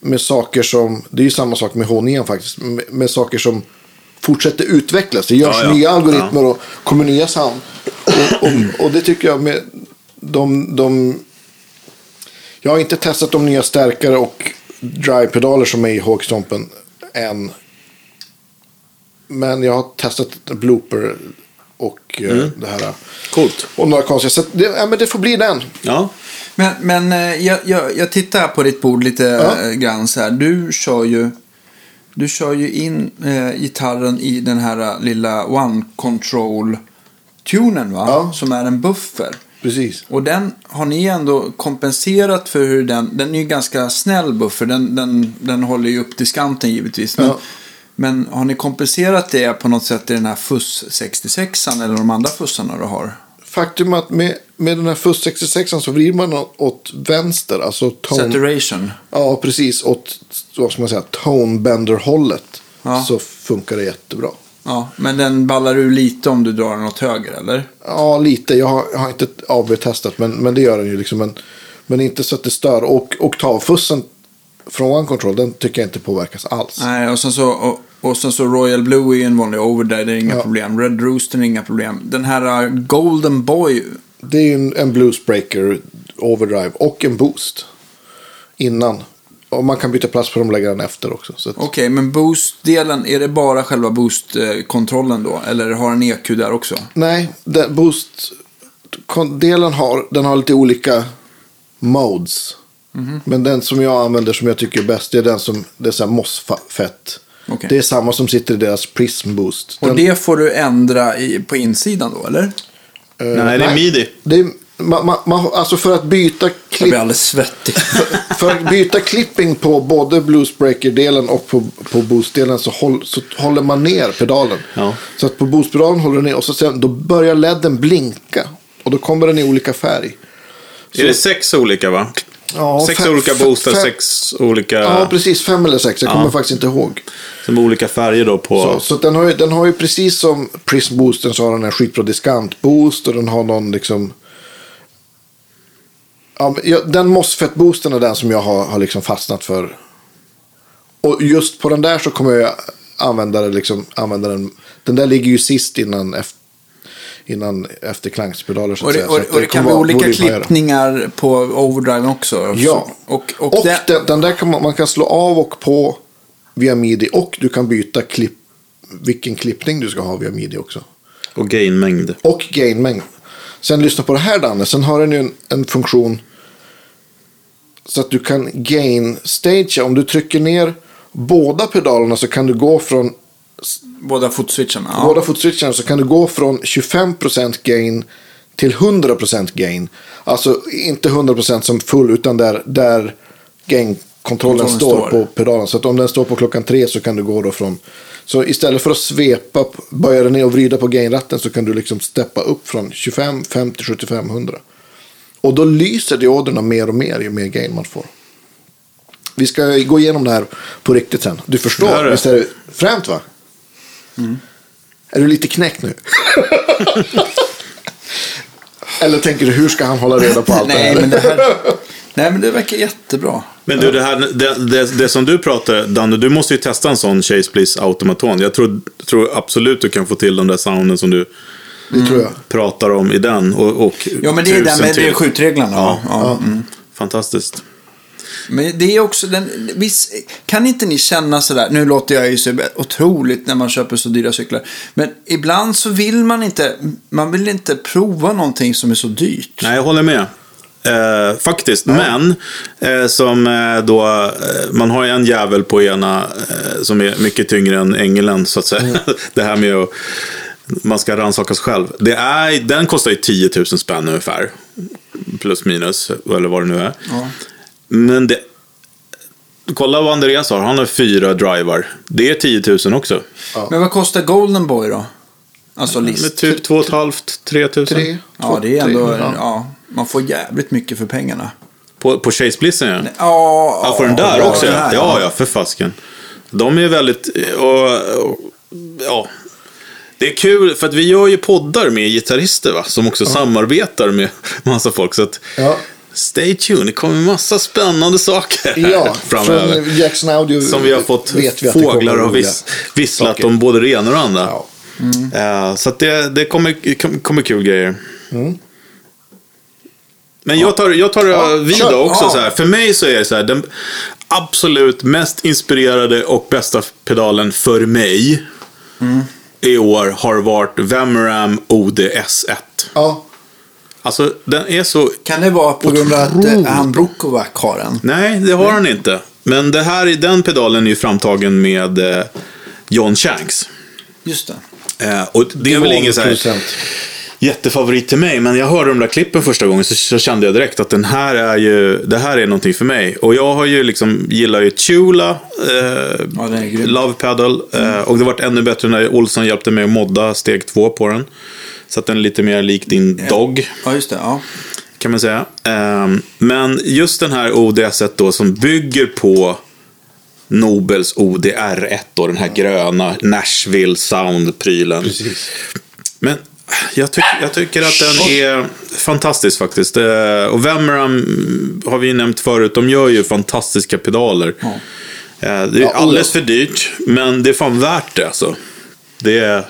S2: med saker som, det är ju samma sak med H9 faktiskt. Med, med saker som fortsätter utvecklas. Det görs
S3: Ja, ja.
S2: nya algoritmer och kommer nya sound. Och, och, och det tycker jag med de, de... Jag har inte testat de nya stärkare och drive-pedaler som är i Hawkstompen än. Men jag har testat blooper och eh,
S3: Mm.
S2: det här.
S3: Coolt.
S2: Och några konstiga. Så det, ja, men det får bli den.
S3: Ja.
S1: Men, men eh, jag, jag, jag tittar på ditt bord lite
S2: Ja.
S1: eh, grann så här. Du kör ju, du kör ju in eh, gitarren i den här lilla One Control-tunen va?
S2: Ja.
S1: Som är en buffer.
S2: Precis.
S1: Och den har ni ändå kompenserat för hur den, den är ju ganska snäll buffer, den, den, den håller ju upp diskanten givetvis. Men,
S2: Ja.
S1: men har ni kompenserat det på något sätt i den här FUS 66 eller de andra fussarna du har?
S2: Faktum att med, med den här FUS 66 så vrider man åt- åt vänster. Alltså tone,
S1: Saturation.
S2: Ja, precis. Åt vad ska man säga, tonebender-hållet.
S1: Ja.
S2: Så funkar det jättebra.
S1: Ja, men den ballar ur lite om du drar den åt höger, eller?
S2: Ja, lite. Jag har, jag har inte AB-testat, men, men det gör den ju. Liksom. Men, men inte så att det stör. Och oktavfussen från One Control, den tycker jag inte påverkas alls.
S1: Nej, och sen så, och, och sen så Royal Blue är ju en vanlig overdrive, det är inga
S2: Ja.
S1: problem. Red Rooster är inga problem. Den här uh, Golden Boy,
S2: Det är ju en, en bluesbreaker overdrive och en boost. Innan. Och man kan byta plats på dem och lägga den efter också.
S1: Okej, men boost-delen, är det bara själva boost-kontrollen då? Eller har den EQ där också?
S2: Nej, den boost kon- delen har, den har lite olika modes.
S1: Mhm.
S2: Men den som jag använder som jag tycker är bäst det är den som det är så här MOSFET.
S1: Okej.
S2: Det är samma som sitter i deras Prism Boost.
S1: Och
S2: Den-
S1: det får du ändra i, på insidan då, eller?
S2: eh,
S3: Nej, det är midi.
S2: Det är, man, man, man, alltså för att byta
S1: Jag
S2: klipp,
S1: blir alldeles svettig. <laughs>
S2: för att byta clipping på både bluesbreaker-delen och på, på boost-delen så, håll, så håller man ner pedalen.
S3: Ja.
S2: Så att på boost-pedalen håller du ner och så sen, då börjar ledden blinka. Och då kommer den i olika färg.
S3: Är det sex olika va?
S2: Ja,
S3: sex
S2: fem-
S3: olika boostar,
S2: fem-
S3: sex olika...
S2: Ja, precis. Fem eller sex. Jag kommer faktiskt inte ihåg.
S3: Som olika färger då på...
S2: Så, så den, har ju, den har ju precis som Prism Boosten så har den en skitbra diskant-boost och den har någon liksom... Ja, men jag- den MOSFET-boosten är den som jag har, har liksom fastnat för. Och just på den där så kommer jag använda, det liksom, använda den. Den där ligger ju sist innan, efter, innan efterklangspedaler så
S1: Och det.
S2: Så
S1: och, och det kan vara olika klippningar på overdriven också.
S2: Ja.
S1: Och, och,
S2: Och,
S1: det,
S2: den, den där kan man, man kan slå av och på via midi. Och du kan byta klipp, vilken klippning du ska ha via midi också.
S3: Och gainmängd.
S2: Och gainmängd. Sen lyssna på det här Danne. Sen har den ju en, en funktion. Så att du kan gain stage. Om du trycker ner båda pedalerna så kan du gå från
S1: båda fotswitcharna. Ja.
S2: båda fotswitcharna så kan du gå från 25% gain till 100% gain. Alltså inte 100% som full utan där, där gain-kontrollen
S1: Kontrollen
S2: står,
S1: står.
S2: på pedalen. Så att om den står på klockan tre så kan du gå då från... Så istället för att svepa, böja den ner och vrida på gain-ratten så kan du liksom steppa upp från 25, 50, 75, 100. Och då lyser dioderna mer och mer ju mer gain man får. Vi ska gå igenom det här på riktigt sen. Du
S3: Det
S2: förstår,
S3: är det.
S2: visst är det fränt va? Är du lite knäckt nu? <laughs> Eller tänker du, hur ska han hålla reda på allt det
S1: nej,
S2: här?
S1: men det här <laughs> nej, men det verkar jättebra.
S3: Men du, det, här, det, det, det som du pratar, Danne, du måste ju testa en sån Chase Please automaton. Jag tror, tror absolut du kan få till de där sounden som du
S2: Det tror jag.
S3: pratar om i den. Och, och
S1: Ja, men det är där med
S3: till.
S1: det är skjutreglerna. Ja. Ja. Mm.
S3: Fantastiskt.
S1: Men det är också den, visst, kan inte ni känna sådär, nu låter jag ju så otroligt när man köper så dyra cyklar, men ibland så vill man inte, man vill inte prova någonting som är så dyrt.
S3: Nej, jag håller med. Eh, faktiskt. Men eh, som eh, då, eh, man har ju en jävel på ena eh, som är mycket tyngre än ängeln så att säga. <laughs> det här med att man ska rannsaka sig själv. Det är, den kostar ju 10 000 spänn ungefär. Plus minus, eller vad det nu är.
S1: Ja.
S3: Men det, kolla vad Andreas har. Han har fyra drivar. Det är 10 000 också.
S1: Men vad kostar Golden Boy då? Alltså
S3: Med
S1: list.
S3: typ 2 500 3 000.
S2: Tre,
S1: Ja, det är ändå,
S2: tre,
S1: ja.
S2: ja.
S1: man får jävligt mycket för pengarna.
S3: På, på Chase Blissen ja.
S1: Ja,
S3: Ja, för den där
S1: ja,
S3: också ja.
S1: här,
S3: Ja, ja, för fasken. De är väldigt, och, och, ja. Det är kul, för att vi gör ju poddar med gitarrister va, som också samarbetar med massa folk. Så att,
S2: Ja.
S3: stay tuned, det kommer massa spännande saker här
S2: Ja,
S3: framöver.
S2: från Jackson Audio
S3: Som vi har fått
S2: vet vi att
S3: fåglar och
S2: roliga
S3: vis, visslat
S2: saker.
S3: om både det ena och det andra.
S2: Ja.
S3: Eh, så att det, det kommer, kom- kommer kul grejer.
S2: Mm.
S3: Men jag tar, jag tar
S2: Ja,
S3: vid
S2: kör.
S3: då också.
S1: Ja.
S3: Så här. För mig så är det så här, den absolut mest inspirerade och bästa pedalen för mig. I år har varit Vemram ODS1.
S2: Ja,
S3: Alltså, den är så...
S1: Kan det vara på grund av att eh, han Brokovac har den?
S3: Nej, det har han inte. Men det här, den pedalen är ju framtagen med eh, John Shanks.
S1: Just det.
S3: Eh, och det är väl ingen så här. Jättefavorit till mig, men jag hörde de där klippen första gången så, så kände jag direkt att den här är ju, det här är någonting för mig. Och jag har ju liksom, gillar ju Tula, eh,
S1: Ja.
S3: Love Pedal, eh, och det vart ännu bättre när Olsson hjälpte mig att modda steg två på den. Så att den är lite mer lik din Dog
S1: Ja, just det. Ja.
S3: kan man säga. Ehm, men just den här ODS då som bygger på Nobels ODR1 då, den här gröna Nashville Sound-prylen. Men jag, tyck, jag tycker att den är fantastisk faktiskt. Eh, Och Vemram har vi ju nämnt förut, de gör ju fantastiska pedaler.
S1: Ja.
S3: Eh, Det är alldeles för dyrt, men det är fan värt det alltså. Det är,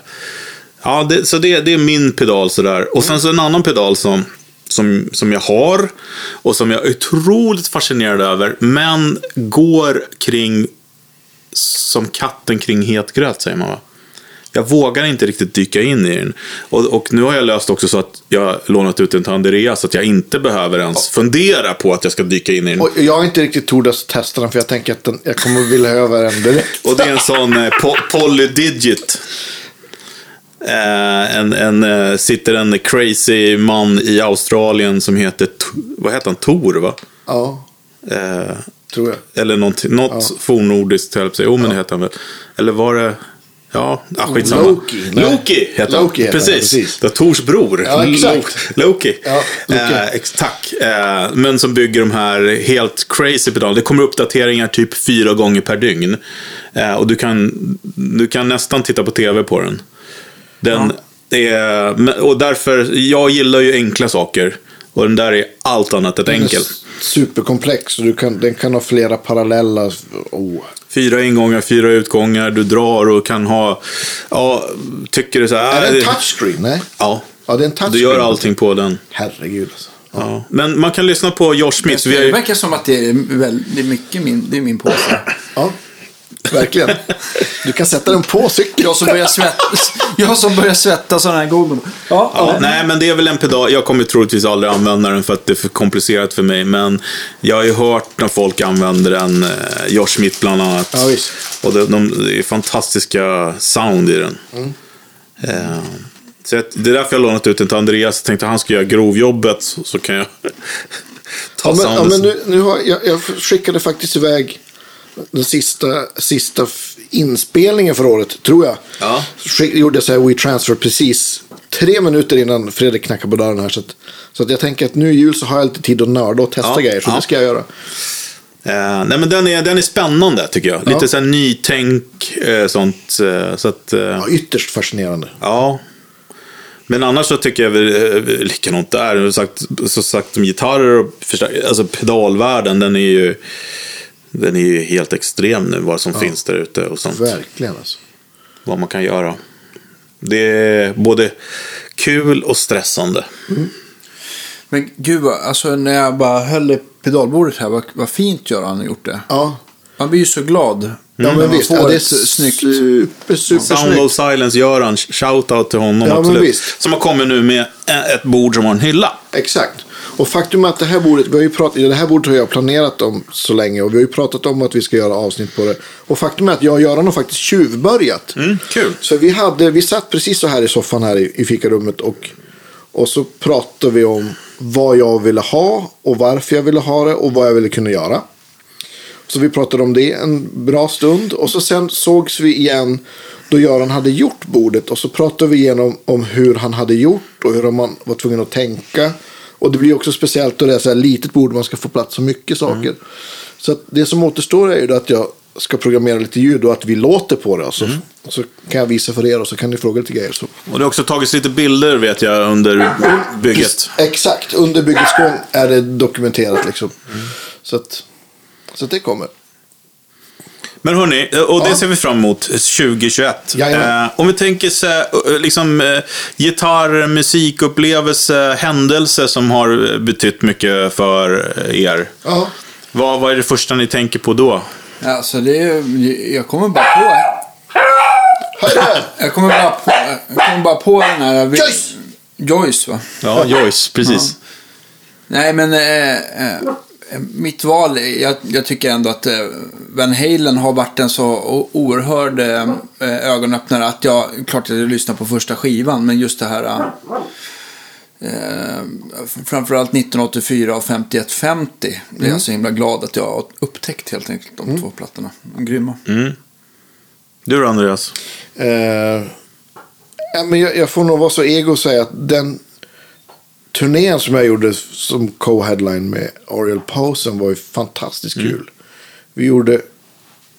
S3: ja, det, så det, det är min pedal sådär. Och sen så en annan pedal som, som, som jag har och som jag är otroligt fascinerad över, men går kring som katten kring het gröt, säger man va? Jag vågar inte riktigt dyka in i den. Och, och nu har jag löst också så att jag lånat ut den till Andreas, så att jag inte behöver ens fundera på att jag ska dyka in i den.
S2: Och jag har inte riktigt tordas testa den för jag tänker att den, jag kommer vilja över den direkt.
S3: Och det är en sån eh, po polydigit. Eh, en, en, eh, sitter en crazy man i Australien som heter, vad heter han, Tor va?
S2: Ja,
S3: Eh,
S2: tror jag.
S3: eller något, något fornnordiskt, höll säga. Jo, men det heter han väl. Eller var det... Ja, ah, skitsamma.
S2: Loki, nej.
S3: Loki heter
S2: Loki
S3: han.
S2: heter han,
S3: precis.
S2: precis.
S3: Det Tors bror.
S2: Ja, exakt.
S3: Lo- Loki.
S2: Ja, Loki.
S3: Eh, tack. Eh, men som bygger de här helt crazy pedalerna. Det kommer uppdateringar typ fyra gånger per dygn. Eh, och du kan, du kan nästan titta på tv på den. Den är, men- och därför, jag gillar ju enkla saker. Och den där är allt annat än
S2: är
S3: enkel.
S2: Superkomplex och du kan, den kan ha flera parallella. Oh.
S3: Fyra ingångar, fyra utgångar, du drar och kan ha... Ja, tycker du så här...
S2: Är det en
S3: äh,
S2: touchscreen? Nej.
S3: Ja.
S2: Ja, det är en touchscreen.
S3: Du gör allting på den.
S2: Herregud alltså.
S3: Ja. Men man kan lyssna på Josh Smith.
S1: Det
S3: ju,
S1: verkar som att det är, väl, det är mycket min, det är min påse.
S2: Ja, verkligen. Du kan sätta den på cykeln. <laughs>
S1: Jag som börjar svettas, jag som börjar svettas av den här gången. Ja,
S3: ja, nej, men det är väl en pedal. Jag kommer troligtvis aldrig använda den för att det är för komplicerat för mig. Men jag har ju hört när folk använder den. eh, Josh Smith bland annat.
S2: Ja, visst.
S3: Och det, de, det är fantastiska sound i den.
S2: Mm.
S3: Eh, så det är därför jag har lånat ut den till Andreas. Jag tänkte att han ska göra grovjobbet. Så, så kan jag <laughs> ta
S2: Ja, men, ja, men nu, nu har, jag, jag skickade faktiskt iväg den sista, sista inspelningen för året, tror jag.
S3: Ja.
S2: Gjorde så här WeTransfer precis tre minuter innan Fredrik knackade på dörren här. Så, att, så att jag tänker att nu i jul så har jag lite tid att nörda och testa
S3: Ja,
S2: grejer. Så
S3: ja.
S2: det ska jag göra.
S3: Eh, nej, men den är, den är spännande tycker jag. Lite
S2: Ja.
S3: så här nytänk, eh, sånt. Eh, så att, eh,
S2: Ja, ytterst fascinerande.
S3: ja. Men annars så tycker jag väl eh, likadant där. Har Sagt, så sagt om gitarrer och alltså pedalvärlden, den är ju den är ju helt extrem nu vad som finns där ute och sånt.
S2: Verkligen alltså.
S3: Vad man kan göra. Det är både kul och stressande.
S1: Men gud, alltså när jag bara höll i pedalbordet här, vad, vad fint Göran har gjort det.
S2: Ja,
S1: Man blir ju så glad.
S2: ja
S1: när
S2: men visst.
S1: får
S2: Ja, det är
S1: snyggt.
S2: super, super
S3: Sound
S2: snyggt.
S3: of Silence, Göran, shout-out till honom
S2: Ja, men
S3: absolut.
S2: visst.
S3: Som har kommit nu med ett bord som har en hylla.
S2: Exakt. Och faktum är att det här bordet, vi har ju pratat, det här bordet har jag planerat om så länge och vi har ju pratat om att vi ska göra avsnitt på det. Och faktum är att jag och Göran har faktiskt tjuvbörjat.
S3: Mm, kul.
S2: Så vi, hade, vi satt precis så här i soffan här i, i fikarummet och, och så pratade vi om vad jag ville ha och varför jag ville ha det och vad jag ville kunna göra. Så vi pratade om det en bra stund och så sen sågs vi igen då Göran hade gjort bordet och så pratade vi igenom om hur han hade gjort och hur man var tvungen att tänka. Och det blir också speciellt då det är så här litet bord man ska få plats så mycket saker. Så att det som återstår är ju då att jag ska programmera lite ljud och att vi låter på det. Och så, och så kan jag visa för er och så kan ni fråga lite grejer. Så.
S3: Och det har också tagits lite bilder vet jag under bygget.
S2: Exakt, under byggets gång är det dokumenterat liksom. Så, att, så att det kommer.
S3: Men hörni, och det
S2: Ja.
S3: ser vi fram emot 2021.
S2: Jajamän.
S3: Eh, om vi tänker så, eh, liksom, eh, gitarr, musikupplevelse, händelse som har betytt mycket för er.
S2: Ja.
S3: Vad, vad är det första ni tänker på då?
S1: Alltså det är, jag kommer bara på. Jag kommer bara på, jag kommer bara på den här...
S2: Joyce!
S1: Joyce, va?
S3: Ja, Joyce, precis.
S1: Nej, men eh, eh, mitt val, jag, jag tycker ändå att eh, Van Halen har varit en så oerhörd eh, ögonöppnare att jag, klart att jag lyssnar på första skivan, men just det här eh, framförallt 1984 och 5150 blev jag så himla glad att jag har upptäckt helt enkelt de två plattorna. Grymma.
S3: Du då, Andreas?
S2: Eh, men jag, jag får nog vara så ego och säga att den turnén som jag gjorde som co-headline med Oriel Posen var ju fantastiskt kul. Vi gjorde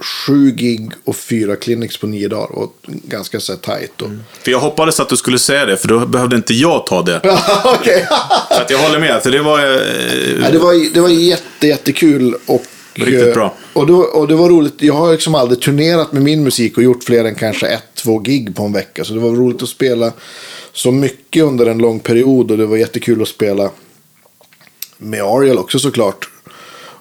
S2: sju gig och fyra clinics på nio dagar och ganska så här tajt. Och...
S3: För jag hoppades att du skulle säga det, för då behövde inte jag ta det. <laughs>
S2: Okej.
S3: Så att jag håller med. För det var... Eh,
S2: Ja, det var, det var jätte, jättekul. Och,
S3: Riktigt
S2: eh,
S3: bra.
S2: Och det, var, och det var roligt. Jag har liksom aldrig turnerat med min musik och gjort fler än kanske ett, två gig på en vecka. Så det var roligt att spela så mycket under en lång period. Och det var jättekul att spela med Ariel också såklart.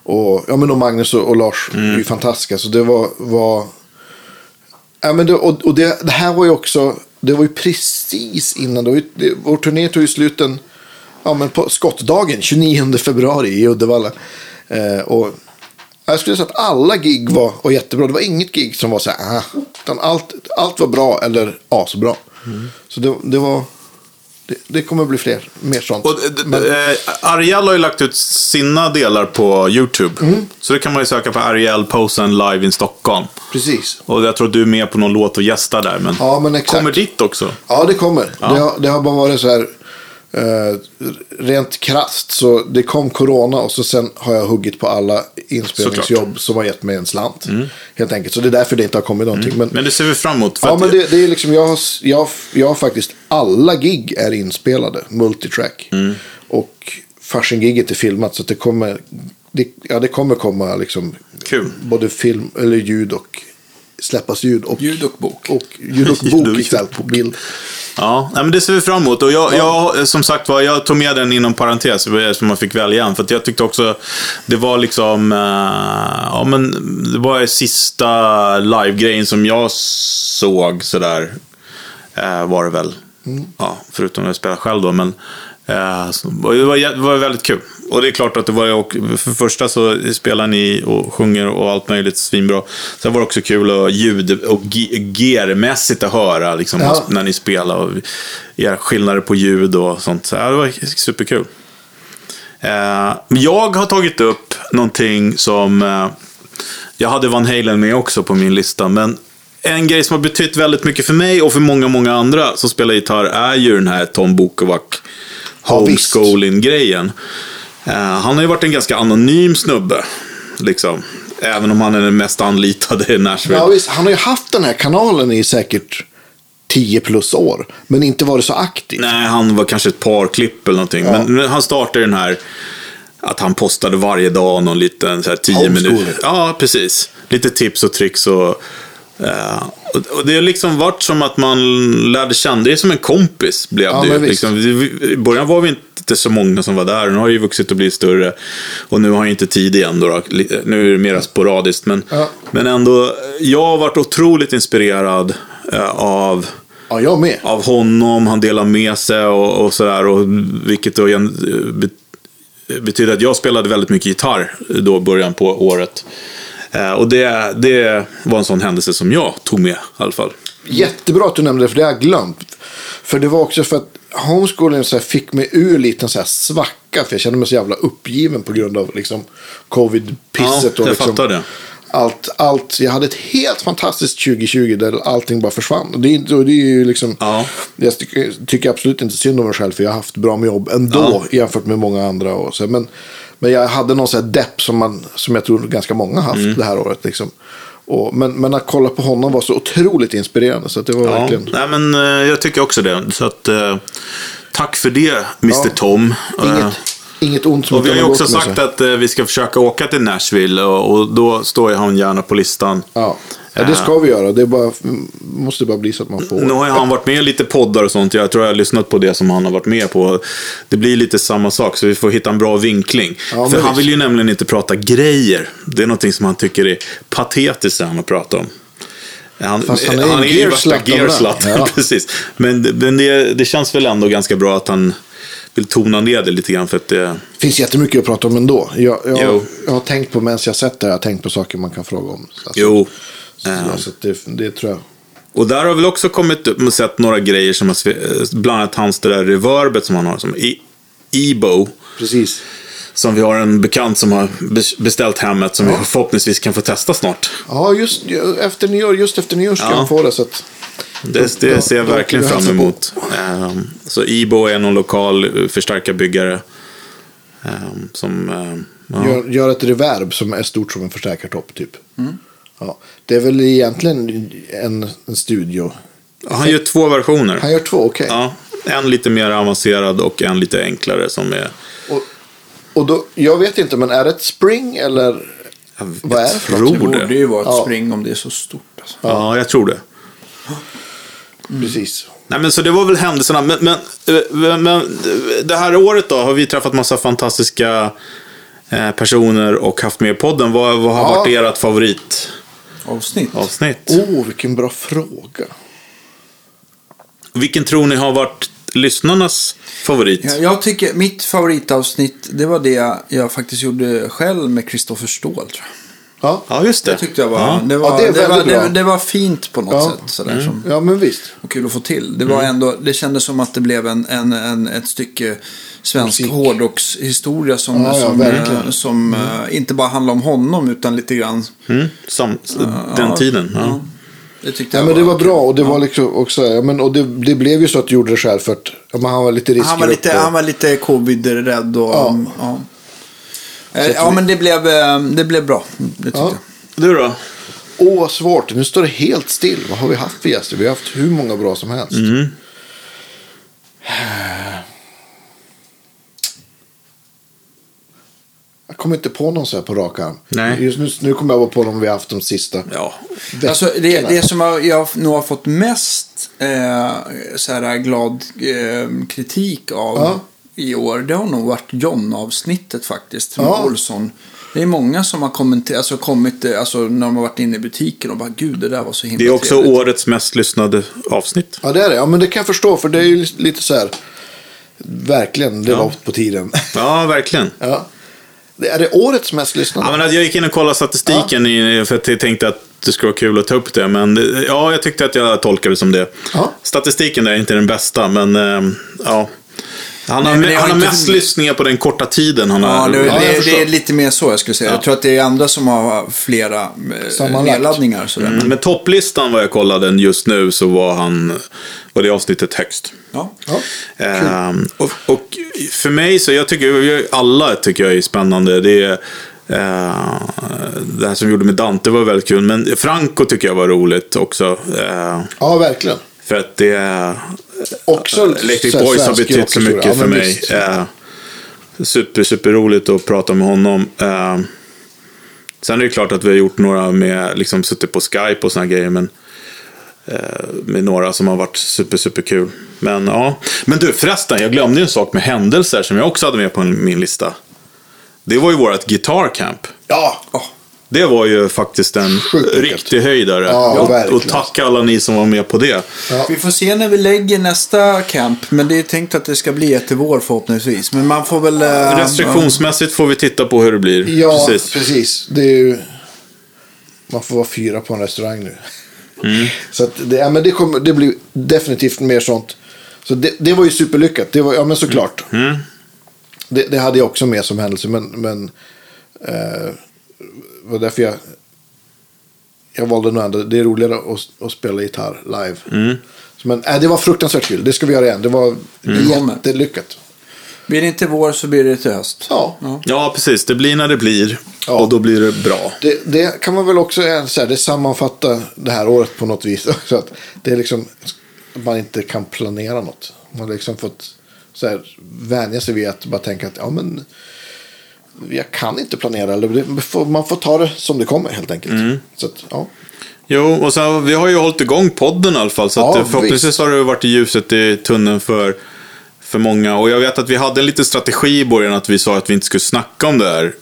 S2: Och, ja, men och Magnus och, och Lars är ju fantastiska. Så det var... var ja, men det, och och det, det här var ju också... Det var ju precis innan. Det var ju, det, vår turné tog ju slut den, ja, men på skottdagen, 29 februari i Uddevalla. Eh, och jag skulle säga att alla gig var och jättebra. Det var inget gig som var så här, utan allt, allt var bra eller asbra. Så det, det var, det, det kommer bli fler, mer sånt.
S3: Och, eh,
S2: Men-
S3: eh, Ariel har ju lagt ut sina delar på YouTube.
S2: Mm.
S3: Så det kan man ju söka på Ariel Posen live in Stockholm.
S2: Precis.
S3: Och jag tror att du är med på någon låt och gästar där. Men
S2: Ja, men exakt.
S3: kommer dit också.
S2: Ja, det kommer. Det, har, det har bara varit så här. Eh, rent krast så det kom corona och så sen har jag huggit på alla inspelningsjobb som har gett mig en slant. Helt enkelt. Så det är därför det inte har kommit någonting. Men,
S3: Men det ser vi fram emot.
S2: Ja, men det, det är liksom, jag har, jag, jag har faktiskt alla gig är inspelade, multitrack. Och Fasching-giget är filmat så det kommer, det, ja, det kommer komma liksom
S3: Kul.
S2: både film eller ljud och släppas ljud och
S1: Ljud och bok.
S2: och ljud och <laughs>
S3: Ljud
S2: bok
S3: och
S2: istället på bild.
S3: Ja, men det ser vi fram emot. Och jag, jag, som sagt var, jag tog med den inom parentes som man fick välja en. För att jag tyckte också, det var liksom, eh, ja men det var sista live-grejen som jag såg sådär. Uh, var det väl. Ja, förutom när jag spelade själv då. Men eh, det, var, det var väldigt kul. Och det är klart att det var och för det första så spelar ni och sjunger och allt möjligt svinbra. Sen var det också kul att ljud och ge- germässigt att höra liksom,
S2: Ja.
S3: när ni spelar. Och era skillnader på ljud och sånt. Så, ja, det var superkul. Eh, jag har tagit upp någonting som... Eh, jag hade Van Halen med också på min lista. Men en grej som har betytt väldigt mycket för mig och för många, många andra som spelar gitarr är ju den här Tom Bukovac. Homeschooling-grejen. Eh, han har ju varit en ganska anonym snubbe. Liksom. Även om han är den mest anlitade i Nashville.
S2: Ja, visst, han har ju haft den här kanalen i säkert 10 plus år. Men inte varit så aktiv.
S3: Nej, han var kanske ett par klipp eller någonting.
S2: Ja.
S3: Men han startade den här att han postade varje dag någon liten så här, tio minuter. Ja, precis. Lite tips och tricks och, eh, och, det har liksom varit som att man lärde känna, det är som en kompis blev
S2: Ja,
S3: det ju. liksom, I början var vi inte så många som var där. Nu har det ju vuxit och blivit större. Och nu har jag inte tid igen då. Nu är det mer sporadiskt. Men,
S2: Ja.
S3: men ändå, jag har varit otroligt inspirerad eh, av
S2: Ja, jag med.
S3: av honom, han delar med sig och, och sådär. Och vilket då eh, be, betyder att jag spelade väldigt mycket gitarr då början på året. Eh, och det, det var en sån händelse som jag tog med i alla fall.
S2: Jättebra att du nämnde det, för det har jag glömt. För det var också för att homeschooling så fick mig ur en liten så här svacka. För jag kände mig så jävla uppgiven på grund av liksom covid-pisset.
S3: Ja, jag
S2: liksom
S3: fattar det.
S2: Allt, allt. Jag hade ett helt fantastiskt 2020 där allting bara försvann. Och det, och det är ju liksom...
S3: Ja.
S2: Jag tycker, absolut inte synd om mig själv för jag har haft bra med jobb ändå jämfört med många andra. Och så. Men, men jag hade någon sån här depp som, man, som jag tror ganska många haft
S3: Mm.
S2: det här året. Liksom. Och, men, men att kolla på honom var så otroligt inspirerande. Så att det var
S3: Ja,
S2: verkligen...
S3: nej, men eh, jag tycker också det. Så att, eh, tack för det, Mr
S2: Ja.
S3: Tom. Eh,
S2: Inget, inget ont som
S3: Och vi har ju också sagt att eh, vi ska försöka åka till Nashville och, och då står ju han gärna på listan.
S2: Ja. Ja, det ska vi göra. Det bara, måste bara bli så att man får.
S3: Nu har han varit med i lite poddar och sånt. Jag tror jag har lyssnat på det som han har varit med på. Det blir lite samma sak, så vi får hitta en bra vinkling.
S2: Ja,
S3: För han vill ju nämligen inte prata grejer. Det är någonting som han tycker är patetiskt att prata om. Han,
S2: Fast han är
S3: han
S2: en
S3: är ju värsta
S2: gearslut av det.
S3: gearslut. <laughs>
S2: Ja.
S3: Precis. Men, men det, det känns väl ändå ganska bra att han vill tona ner det lite grann. För att det,
S2: finns jättemycket att prata om ändå. Jag, jag, jag har tänkt på, medan jag sett det, jag har tänkt på saker man kan fråga om. Alltså,
S3: jo.
S2: Så,
S3: Eh,
S2: så det, det tror jag.
S3: Och där har väl också kommit upp och sett några grejer som har, eh, bland annat hans det där reverbet som han har, som E- Ebo.
S2: Precis.
S3: Som vi har en bekant som har bes- beställt hemmet som vi förhoppningsvis kan få testa snart.
S2: Ja, just efter nyår, just efter nyår ska
S3: Ja.
S2: han få det. Så att,
S3: Det, det ser jag
S2: då
S3: verkligen fram emot. Ehm, så Ebo är någon lokal eh, förstärkarbyggare. ehm, som, ehm, ja.
S2: gör, gör ett reverb som är stort som en förstärkartopp typ. Ja, det är väl egentligen en, en studio.
S3: Han gör två versioner.
S2: Han gör två, okej.
S3: Ja, en lite mer avancerad och en lite enklare som är...
S2: Och, och då, jag vet inte, men är det ett spring eller vad är det för något?
S1: Det
S3: tror det.
S1: borde ju vara ett
S2: Ja.
S1: spring om det är så stort. Alltså.
S3: Ja, jag tror det.
S2: Precis.
S3: Nej, men så det var väl händelserna. Men, men, eh, men det här året då har vi träffat massa fantastiska eh, personer och haft med i podden. Vad, vad har
S2: Ja.
S3: varit ert favoritavsnitt?
S1: Avsnitt.
S2: Oh, vilken bra fråga.
S3: Vilken tror ni har varit lyssnarnas favorit?
S1: Ja, jag tycker mitt favoritavsnitt, det var det jag faktiskt gjorde själv med Kristoffer Ståhl. Tror jag.
S2: Ja,
S3: Ja, just det.
S1: Det tyckte jag var,
S3: Ja.
S1: det, var,
S2: Ja, det
S1: det, var, det, det var fint på något
S2: Ja.
S1: sätt. Sådär, som,
S2: ja men visst.
S1: och kul att få till. Det, var ändå, det kändes som att det blev en, en, en, ett stycke svensk
S2: Musik.
S1: hårdrockshistoria som,
S2: Ja, ja,
S1: som,
S2: verkligen.
S1: eh, som eh, inte bara handlar om honom utan lite grann.
S3: Mm, sam, den
S1: ja,
S3: tiden. Ja.
S1: ja. Det tyckte
S2: Ja,
S1: jag
S2: men det var bra och det var liksom också, ja, men, och det, det blev ju så att du gjorde det själv för att ja, han var lite riskgrupp.
S1: Han var lite,
S2: och-
S1: han var lite covid-rädd och...
S2: Ja.
S1: Ja, ja.
S2: vi-
S1: men det blev, eh, det blev bra. Det
S2: Ja.
S1: jag.
S3: Du då?
S2: Åh, vad svårt. Nu står det helt still. Vad har vi haft för gäster? Vi har haft hur många bra som helst.
S3: Mm.
S2: Jag kommer inte på någon så här på rak arm.
S3: Nej.
S2: Just nu, nu kommer jag bara på dem vi har haft de sista.
S3: Ja.
S1: Alltså, det, det som jag, jag nog har fått mest eh, så här glad eh, kritik av
S2: Ja.
S1: I år, det har nog varit John-avsnittet faktiskt. Med
S2: Ja.
S1: Olsson. Det är många som har kommenterat, alltså, kommit, alltså, när de har varit inne i butiken och bara gud det där var så himla
S3: Det är också
S1: trevligt."
S3: årets mest lyssnade avsnitt.
S2: Ja, det är det. Ja, men det kan jag förstå. För det är ju lite så här. Verkligen, det
S3: Ja.
S2: var på tiden. <laughs>
S3: Ja, verkligen.
S2: ja. Är det årets mest lyssnade?
S3: Ja, men att jag gick in och kollade statistiken i, för att jag tänkte att det skulle vara kul att ta upp det. Men ja, jag tyckte att jag tolkade det som det.
S2: Ja.
S3: Statistiken där är inte den bästa, men eh, ja. Han har,
S1: Nej, har
S3: han har
S1: inte-
S3: mest lyssningar på den korta tiden han
S1: Ja,
S3: har.
S1: det,
S2: Ja,
S1: det, är lite mer så jag skulle säga.
S3: Ja.
S1: Jag tror att det är andra som har flera eh,
S2: Sammanlagt.
S1: nedladdningar. Sådär.
S3: Mm, Men topplistan vad jag kollade just nu så var han, var det avsnittet högst.
S1: Ja.
S2: Ja.
S3: Ehm, och, och för mig så, jag tycker, alla tycker jag är spännande. Det är eh, det här som vi gjorde med Dante var väldigt kul. Men Franco tycker jag var roligt också. Eh,
S2: Ja, verkligen.
S3: för att det är...
S2: Också
S3: Electric
S2: så här
S3: Boys har betytt så mycket
S2: Ja,
S3: för mig.
S2: visst.
S3: Eh, super, super roligt att prata med honom. Eh, sen är det klart att vi har gjort några med, liksom suttit på Skype och såna grejer. Men med några som har varit super, super kul. Men ja. Men du förresten, jag glömde en sak med händelser som jag också hade med på min lista. Det var ju vårt Guitar Camp.
S2: Ja,
S3: Det var ju faktiskt en
S2: Sjukt
S3: riktig höjdare.
S2: Ja,
S3: och, och tack alla ni som var med på det.
S2: Ja.
S1: Vi får se när vi lägger nästa camp. Men det är tänkt att det ska bli ett till vår förhoppningsvis. Men man får väl... eh,
S3: Restriktionsmässigt får vi titta på hur det blir.
S2: ja
S3: Precis.
S2: precis. Det är ju... Man får vara fyra på en restaurang nu.
S3: Mm.
S2: Så att det, ja, men det, kommer, det blir definitivt mer sånt. Så det, det var ju superlyckat. Det var, ja, men såklart.
S3: Mm.
S2: Det, det hade jag också med som händelse. Men, men eh, var därför jag, jag valde nog ändå. Det är roligare att, att spela gitarr live.
S3: Mm.
S2: Men äh, det var fruktansvärt kul. Det ska vi göra igen. Det var
S3: Mm.
S2: jättelyckat.
S1: Blir det inte vår så blir det till höst.
S2: Ja.
S3: Ja, precis. Det blir när det blir.
S2: Ja.
S3: Och då blir det bra.
S2: Det, det kan man väl också eh, säga, det sammanfattar det här året på något vis. <laughs> Så att det är liksom, att man inte kan planera något. Man har liksom fått så här, vänja sig vid att bara tänka att ja, men, jag kan inte planera. Man får ta det som det kommer helt enkelt.
S3: Mm.
S2: Så att, ja.
S3: Jo, och sen, vi har ju hållit igång podden i alla fall. Så
S2: Ja,
S3: att, förhoppningsvis
S2: visst.
S3: har det varit i ljuset i tunneln för, för många. Och jag vet att vi hade en liten strategi i början att vi sa att vi inte skulle snacka om det här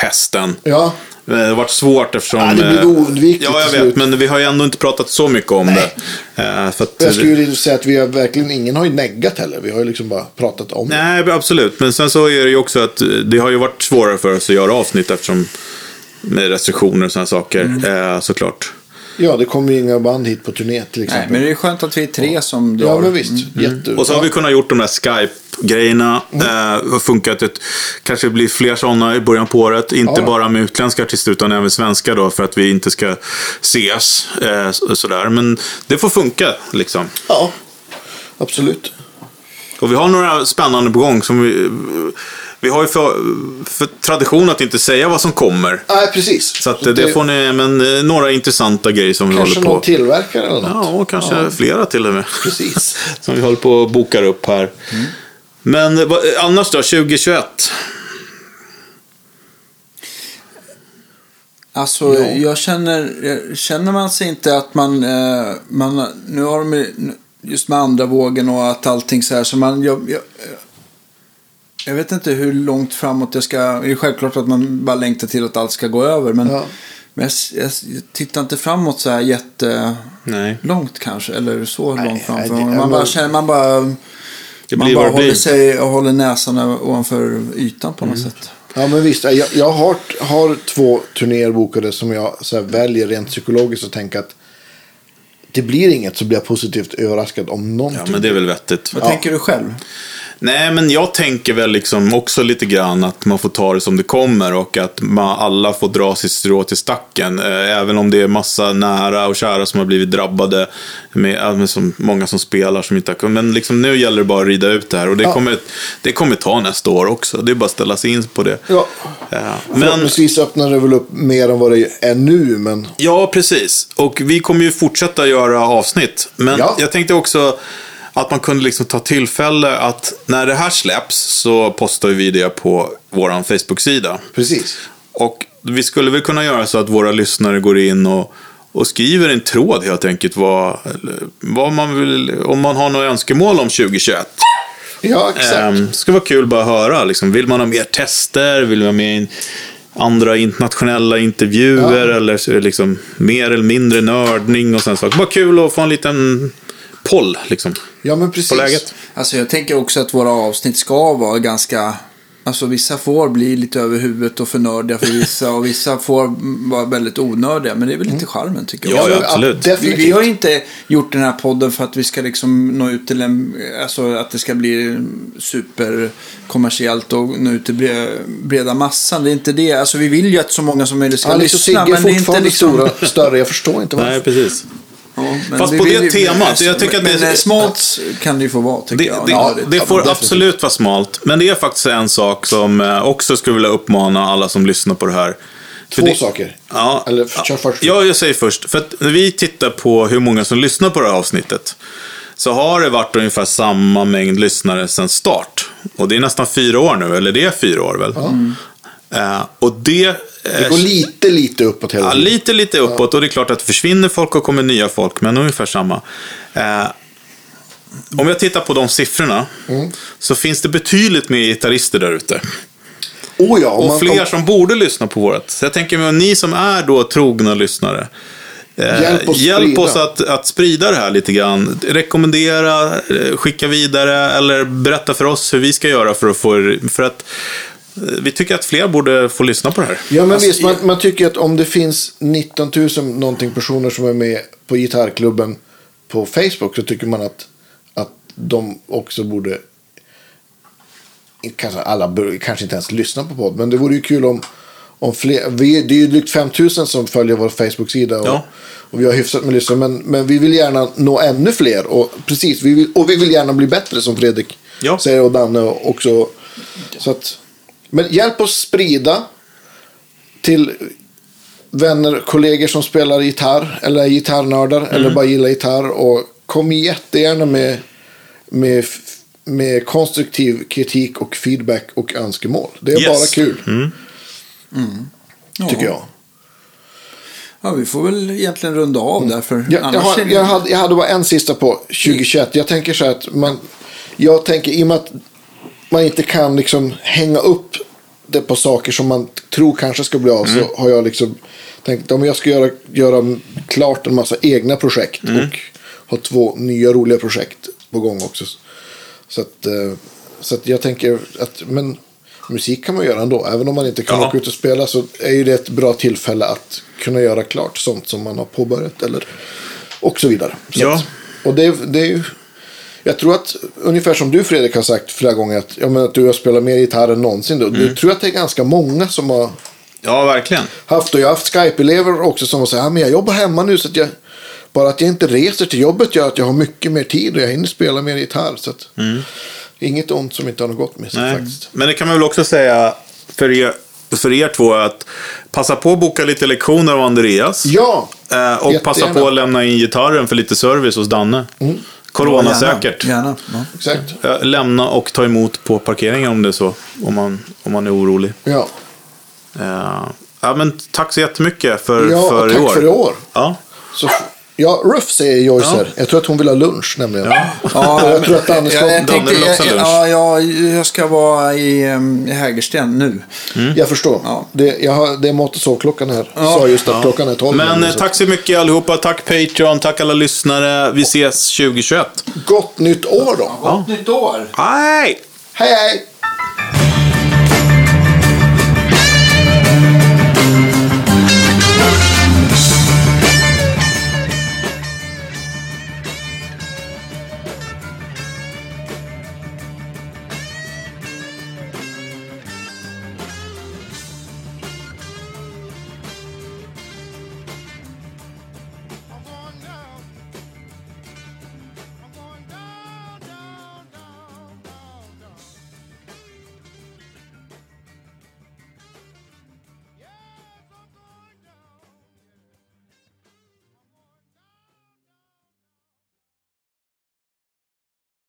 S3: pesten.
S2: Ja,
S3: Eh, Det har varit svårt eftersom...
S2: Ja, det blir
S3: eh,
S2: oundvikligt
S3: Ja, jag vet.
S2: slut.
S3: Men vi har ju ändå inte pratat så mycket om det. Eh, För att,
S2: jag skulle ju säga att vi har verkligen, ingen har ju neggat heller. Vi har ju liksom bara pratat om det.
S3: Nej, absolut. Men sen så är det ju också att det har ju varit svårare för oss att göra avsnitt eftersom med restriktioner och sådana saker.
S2: Mm.
S3: Såklart.
S2: Ja, det kommer ju inga band hit på turné till exempel.
S1: Nej, men det är skönt att vi är tre som drar.
S2: Ja, men visst. Jätte...
S3: Och så har vi kunnat gjort de här Skype-grejerna.
S2: Mm.
S3: Eh, har funkat. Ett, kanske blir fler sådana i början på året. Inte
S2: Ja.
S3: bara med utländska artister utan även svenska då. För att vi inte ska ses. Eh, så- sådär. Men det får funka liksom.
S2: Ja, absolut.
S3: Och vi har några spännande på gång. Som vi, vi har ju för, för tradition att inte säga vad som kommer.
S2: Nej, precis.
S3: Så att det, får ni, men eh, några intressanta grejer som vi
S2: Kanske
S3: håller
S2: någon
S3: på.
S2: tillverkare eller något.
S3: Ja, och kanske flera till och med.
S2: Precis. <laughs>
S3: Som vi håller på och bokar upp här. Men eh, vad- annars då, 2021?
S1: Alltså, jag känner, jag- känner man sig inte att man, eh, man nu har de ju- just med andra vågen och att allting så här, så man, jag, jag, jag vet inte hur långt framåt jag ska, det är självklart att man bara längtar till att allt ska gå över, men,
S2: Ja.
S1: men jag, jag, tittar inte framåt så här jättelångt
S3: Nej.
S1: kanske, eller så
S2: Nej,
S1: långt framför.
S2: nej, det-
S1: man bara känner, man bara,
S3: Det
S1: man bara håller sig och håller näsan ovanför ytan på något sätt.
S2: Ja, men visst. Jag, jag har, har två turnéer bokade som jag så här, väljer rent psykologiskt och tänker att det blir inget så blir jag positivt överraskad om någonting.
S3: Ja, men det är väl vettigt.
S1: Vad tänker du själv?
S3: Nej, men jag tänker väl liksom också lite grann att man får ta det som det kommer och att man, alla får dra sitt strå till stacken. Eh, Även om det är massa nära och kära som har blivit drabbade. Med, med som, många som spelar som inte har kunnat. Men liksom, nu gäller det bara att rida ut det här. Och det,
S2: Ja.
S3: kommer, det kommer ta nästa år också. Det är bara att ställa sig in på det.
S2: Ja,
S3: Ja, men,
S2: förhoppningsvis öppnar det väl upp mer än vad det är nu, men
S3: ja, precis. Och vi kommer ju fortsätta göra avsnitt. Men
S2: Ja.
S3: jag tänkte också att man kunde liksom ta tillfälle att när det här släpps så postar vi det på vår Facebook-sida.
S2: precis.
S3: Och vi skulle väl kunna göra så att våra lyssnare går in och, och skriver en tråd helt enkelt. Vad, eller vad man vill, om man har några önskemål om 2021.
S2: Ja, exakt.
S3: Um, ska vara kul bara att höra. Liksom. Vill man ha mer tester? Vill man ha mer in, andra internationella intervjuer? Eller är det liksom mer eller mindre nördning och sådana saker. Bara kul att få en liten poll liksom,
S2: ja, men precis.
S3: på läget.
S1: Alltså jag tänker också att våra avsnitt ska vara ganska... Alltså vissa får bli lite över huvudet och för nördiga för vissa och vissa får vara väldigt onördiga. Men det är väl lite charmen tycker jag.
S3: Ja,
S2: men,
S3: absolut.
S1: Vi, vi har inte gjort den här podden för att vi ska liksom nå ut till en, alltså att det ska bli superkommersiellt och nå ut till bre- breda massan. Det är inte det. Alltså vi vill ju att så många som möjligt ska
S2: Alex och
S1: lyssna.
S2: Sigge är
S1: Men det är inte
S2: fortfarande
S1: liksom...
S2: stora, större. Jag förstår inte <laughs> varför.
S3: Nej, precis.
S1: Ja,
S3: Fast på det
S1: ju-
S3: temat, jag tycker att det-
S1: men, eh, smalt kan det ju få vara tycker
S3: Det,
S1: jag.
S3: det,
S1: Ja,
S3: det får
S2: definitivt.
S3: absolut vara smalt. Men det är faktiskt en sak som eh, också skulle vilja uppmana alla som lyssnar på det här. För
S2: Två
S3: det-
S2: saker.
S3: Ja,
S2: Eller, kör först.
S3: Ja, jag säger först. För att när vi tittar på hur många som lyssnar på det här avsnittet. Så har det varit ungefär samma mängd lyssnare sedan start. Och det är nästan fyra år nu, eller det är fyra år väl? Eh, och det... eh,
S2: Det går lite, lite uppåt hela
S3: Ja,
S2: tiden.
S3: lite, lite uppåt. Och det är klart att det försvinner folk och kommer nya folk, men ungefär samma. Eh, om jag tittar på de siffrorna
S2: Mm.
S3: så finns det betydligt mer gitarrister där ute.
S2: Oh ja,
S3: Och fler
S2: om,
S3: som borde lyssna på vårt. Så jag tänker mig, ni som är då trogna lyssnare. eh,
S2: Hjälp oss
S3: hjälp oss att, att sprida det här lite grann. Rekommendera, eh, skicka vidare eller berätta för oss hur vi ska göra för att få... För att eh, vi tycker att fler borde få lyssna på det här.
S2: ja, men
S1: Alltså,
S2: visst, man, man tycker att om det finns 19 000 någonting personer som är med på gitarrklubben på Facebook så tycker man att, att de också borde kanske alla bör, kanske inte ens lyssna på podd, men det vore ju kul om, om fler, vi, det är ju drygt 5 000 som följer vår Facebook-sida och,
S3: Ja.
S2: och vi har hyfsat med lyssnare, men, men vi vill gärna nå ännu fler och precis, vi vill, och vi vill gärna bli bättre som Fredrik
S3: Ja.
S2: säger och Danne också. Så att, men hjälp oss sprida till vänner, kollegor som spelar gitarr eller är gitarrnördar
S3: Mm.
S2: eller bara gillar gitarr. Och kom jättegärna med, med, med konstruktiv kritik och feedback och önskemål. Det är
S3: Yes.
S2: bara kul,
S1: Ja.
S2: tycker jag.
S1: Ja, vi får väl egentligen runda av där för
S2: Jag, jag, har, jag, hade, jag hade bara en sista på 2021. Jag tänker så här att man, jag tänker i och med att man inte kan liksom hänga upp det på saker som man tror kanske ska bli av
S3: Mm.
S2: så har jag liksom tänkt att jag ska göra, göra klart en massa egna projekt
S3: Mm.
S2: och ha två nya roliga projekt på gång också. Så att, eh, så att jag tänker att men, musik kan man göra ändå. Även om man inte kan
S3: Ja.
S2: åka ut och spela så är ju det ett bra tillfälle att kunna göra klart sånt som man har påbörjat. Eller, och så vidare. Så
S3: Ja.
S2: att, och det, det är ju... Jag tror att, ungefär som du Fredrik har sagt flera gånger, att, ja, men att du har spelat mer gitarr än någonsin.
S3: Mm.
S2: Du tror att det är ganska många som har
S3: Ja, verkligen.
S2: haft, och jag har haft Skype-elever också som har sagt, ja, men jag jobbar hemma nu så att jag, bara att jag inte reser till jobbet gör att jag har mycket mer tid och jag hinner spela mer gitarr. Så att, Inget ont som inte har något gott med sig
S3: Mm. Nej.
S2: faktiskt.
S3: Men det kan man väl också säga för er, för er två att passa på att boka lite lektioner av Andreas.
S2: Ja,
S3: Eh, och passa
S2: Jättegärna. Mm.
S3: på att lämna in gitarren för lite service hos Danne. Coronasäkert.
S1: Gärna. gärna. Ja.
S2: exakt.
S3: Lämna och ta emot på parkeringen om det är så. Om man, om man är orolig.
S2: Ja,
S3: Eh, ja, men tack så jättemycket för,
S2: ja
S3: för i
S2: tack
S3: år.
S2: för i år.
S3: Ja.
S2: Så, ja, Ruff säger Joyce här. Jag tror att hon vill ha lunch nämligen.
S1: Ja,
S2: Och jag tror att Danne ska...
S1: Jag, jag, tänkte, jag,
S3: lunch.
S1: ja, jag, jag ska vara i, em, i Hägersten nu.
S2: Jag förstår.
S1: Ja.
S2: Det, jag har, det är mat och sovklockan här.
S1: Ja.
S2: Sa just att klockan är 12.
S3: Men
S2: nu,
S3: eh,
S2: så-
S3: tack så mycket allihopa. Tack Patreon. Tack alla lyssnare. Vi ses 2021.
S2: Gott nytt år då.
S1: Gott nytt år!
S3: Hej!
S2: Hej hej!